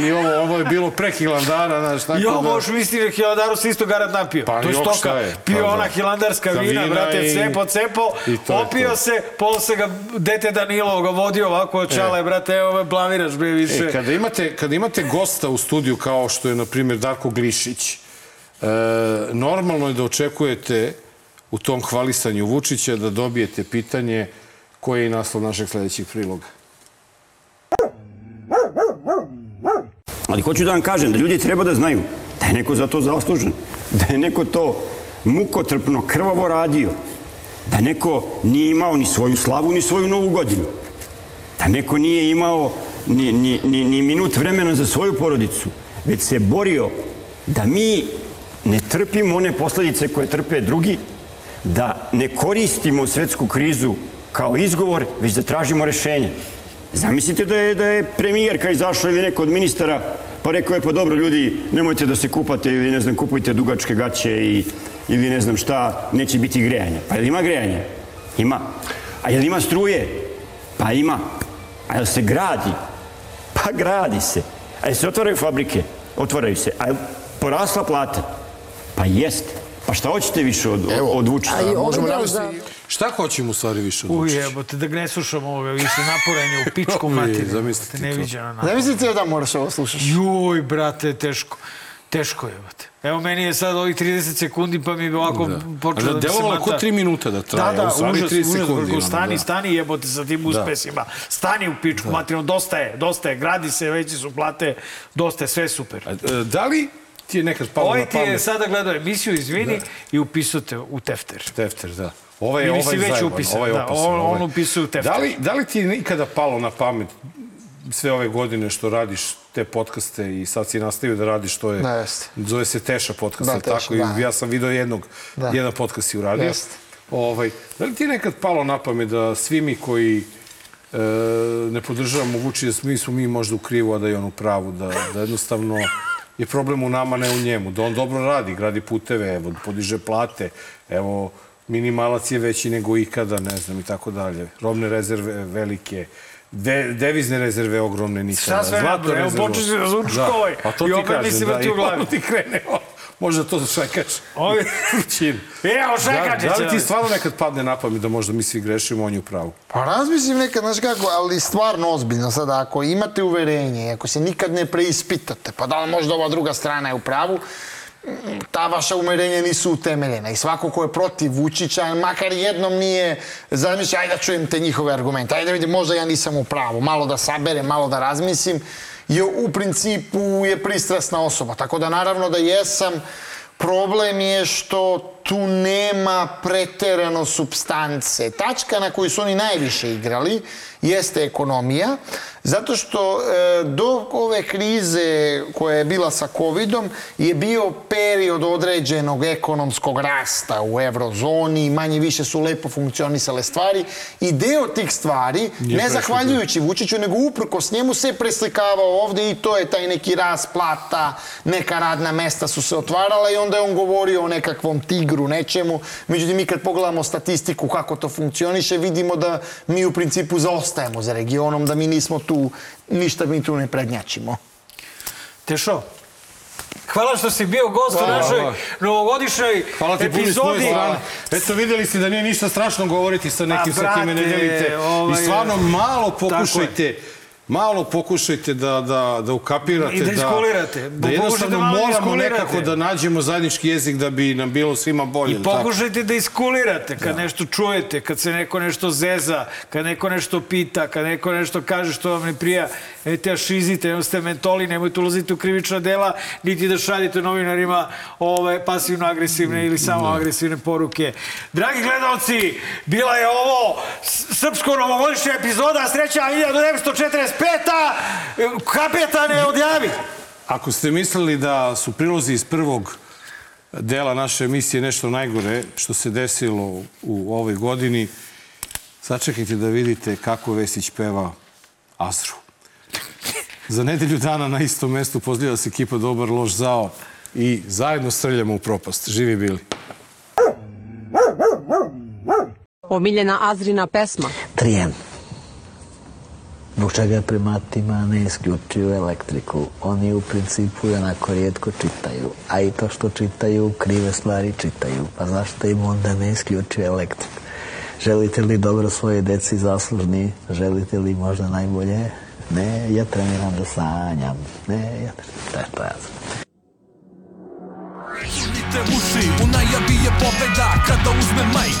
i ovo, ovo je bilo pre Hilandara, znaš, tako ovo da... možeš misliti da Hilandaru se isto garant napio. Pa to je stoka. je? Pio Pa da. ona hilandarska Sa vina, vina brate, i- cepo, cepo, opio se, posle ga dete Danilo ga vodio ovako od čale, brate, evo me blamiraš, bre, više. E, kada, imate, kada imate gosta u studiju kao što je, na primjer, Darko Glišić, e, normalno je da očekujete u tom hvalisanju Vučića da dobijete pitanje koji je naslov našeg sledećeg priloga. Ali hoću da vam kažem da ljudi treba da znaju da je neko za to zaslužen, da je neko to mukotrpno, krvavo radio, da neko nije imao ni svoju slavu, ni svoju novu godinu, da neko nije imao ni, ni, ni, ni minut vremena za svoju porodicu, već se borio da mi ne trpimo one posledice koje trpe drugi, da ne koristimo svetsku krizu kao izgovor, već da tražimo rešenje. Zamislite da je, da je premijerka izašla ili neko od ministara pa rekao je pa dobro ljudi nemojte da se kupate ili ne znam kupujte dugačke gaće i, ili ne znam šta neće biti grejanja. Pa jel ima grejanja? Ima. A jel ima struje? Pa ima. A jel se gradi? Pa gradi se. A jel se otvaraju fabrike? Otvaraju se. A jel porasla plata? Pa jeste. Pa šta hoćete više od, od Vučića? možemo navesti Šta hoćemo u stvari više od Vučića? jebote, da ne slušamo ovoga, više naporenje u pičku (laughs) Uj, materiju. zamislite to. Neviđeno naporenje. Zamislite da moraš ovo slušaš. Juj, brate, teško. Teško je, brate. Evo, meni je sad ovih 30 sekundi, pa mi bi ovako Da. počelo da, da mi se mata. ko tri minuta da traje, Da, da, u stvari užas, 30 užas, sekundi, ono, stani, da. stani jebote sa tim uspesima. Stani u pičku materiju, dosta je, dosta je, gradi se, veći su plate, dosta je, sve je super. A, e, Da li ti je nekad palo Ovaj na ti je pamet? sada gledao emisiju, izvini, i upisao te u tefter. Tefter, da. Ovaj, Ili ovaj si već zajeban, upisan, ovaj da, opasan, on- ovaj. on upisuje u tefter. Da li, da li ti je nikada palo na pamet sve ove godine što radiš te podcaste i sad si nastavio da radiš što je, Da, jeste. zove se Teša podcast, Da, da, Teša, tako? da. I ja sam video jednog, Da. jedan podcast si uradio. Jeste. Ovaj, da li ti je nekad palo na pamet da svi mi koji e, ne podržavamo Vučića, mi smo mi možda u krivu, a da je on u pravu, da, da jednostavno je problem u nama, ne u njemu. Da on dobro radi, gradi puteve, evo, podiže plate, evo, minimalac je veći nego ikada, ne znam, i tako dalje. Robne rezerve velike, De, devizne rezerve ogromne nikada. Šta sve nabrao? Evo, počeš da zvučiš Da, ovaj. A to I ti kažem, da, vrti i ono ti krene. o, (laughs) Možda to šekač. Ovi- Vrućina. Evo, Da, šekačić. da li ti stvarno nekad padne na pamet da možda mi svi grešimo, on je u pravu? Pa razmislim nekad, znaš kako, ali stvarno ozbiljno sada, ako imate uverenje, ako se nikad ne preispitate, pa da li možda ova druga strana je u pravu, ta vaša umerenja nisu utemeljena i svako ko je protiv Vučića, makar jednom nije zamišljao, ajde da čujem te njihove argumente, ajde da vidim, možda ja nisam u pravu, malo da saberem, malo da razmislim, je u principu je pristrasna osoba, tako da naravno da jesam, Problem je što tu nema preterano substance. Tačka na koju su oni najviše igrali jeste ekonomija, zato što e, do ove krize koja je bila sa covidom je bio period određenog ekonomskog rasta u eurozoni, manje više su lepo funkcionisale stvari i deo tih stvari, ne prešao zahvaljujući Vučiću, nego uprkos njemu se preslikavao ovde i to je taj neki rast plata, neka radna mesta su se otvarala i onda je on govorio o nekakvom tigru, nečemu. Međutim, mi kad pogledamo statistiku kako to funkcioniše, vidimo da mi u principu zaostajemo za regionom, da mi nismo tu, ništa mi tu ne prednjačimo. Tešo, hvala što si bio gost u Hvala. našoj novogodišnjoj Hvala ti epizodi. strane. Eto, videli ste da nije ništa strašno govoriti sa nekim A, sa kime ne brate, delite. ovaj, I stvarno malo pokušajte malo pokušajte da, da, da ukapirate. I da iskulirate. Da, da jednostavno da moramo iskulirate. nekako da nađemo zajednički jezik da bi nam bilo svima bolje. I tako? pokušajte da iskulirate kad nešto čujete, kad se neko nešto zeza, kad neko nešto pita, kad neko nešto kaže što vam ne prija. Nemojte da šizite, nemojte ste mentoli, nemojte ulaziti u krivična dela, niti da šaljete novinarima ove pasivno-agresivne ili samo agresivne poruke. Dragi gledalci, bila je ovo srpsko-novogodišnja epizoda, sreća 1945. Kapetane, odjavi! Ako ste mislili da su prilozi iz prvog dela naše emisije nešto najgore što se desilo u ovoj godini, sačekajte da vidite kako Vesić peva Azru. Za nedelju dana na istom mestu pozdravlja se ekipa Dobar loš zao i zajedno strljamo u propast. Živi bili. Omiljena Azrina pesma. Trijen. Zbog čega primatima ne isključuju elektriku. Oni u principu onako rijetko čitaju. A i to što čitaju, krive stvari čitaju. Pa zašto im onda ne isključuju elektriku? Želite li dobro svoje deci zaslužni? Želite li možda najbolje? Ne, ja treniram da sanjam. Ne, ja treniram. Ja sam. Punite uši, u najavi je pobeda Kada uzme majk,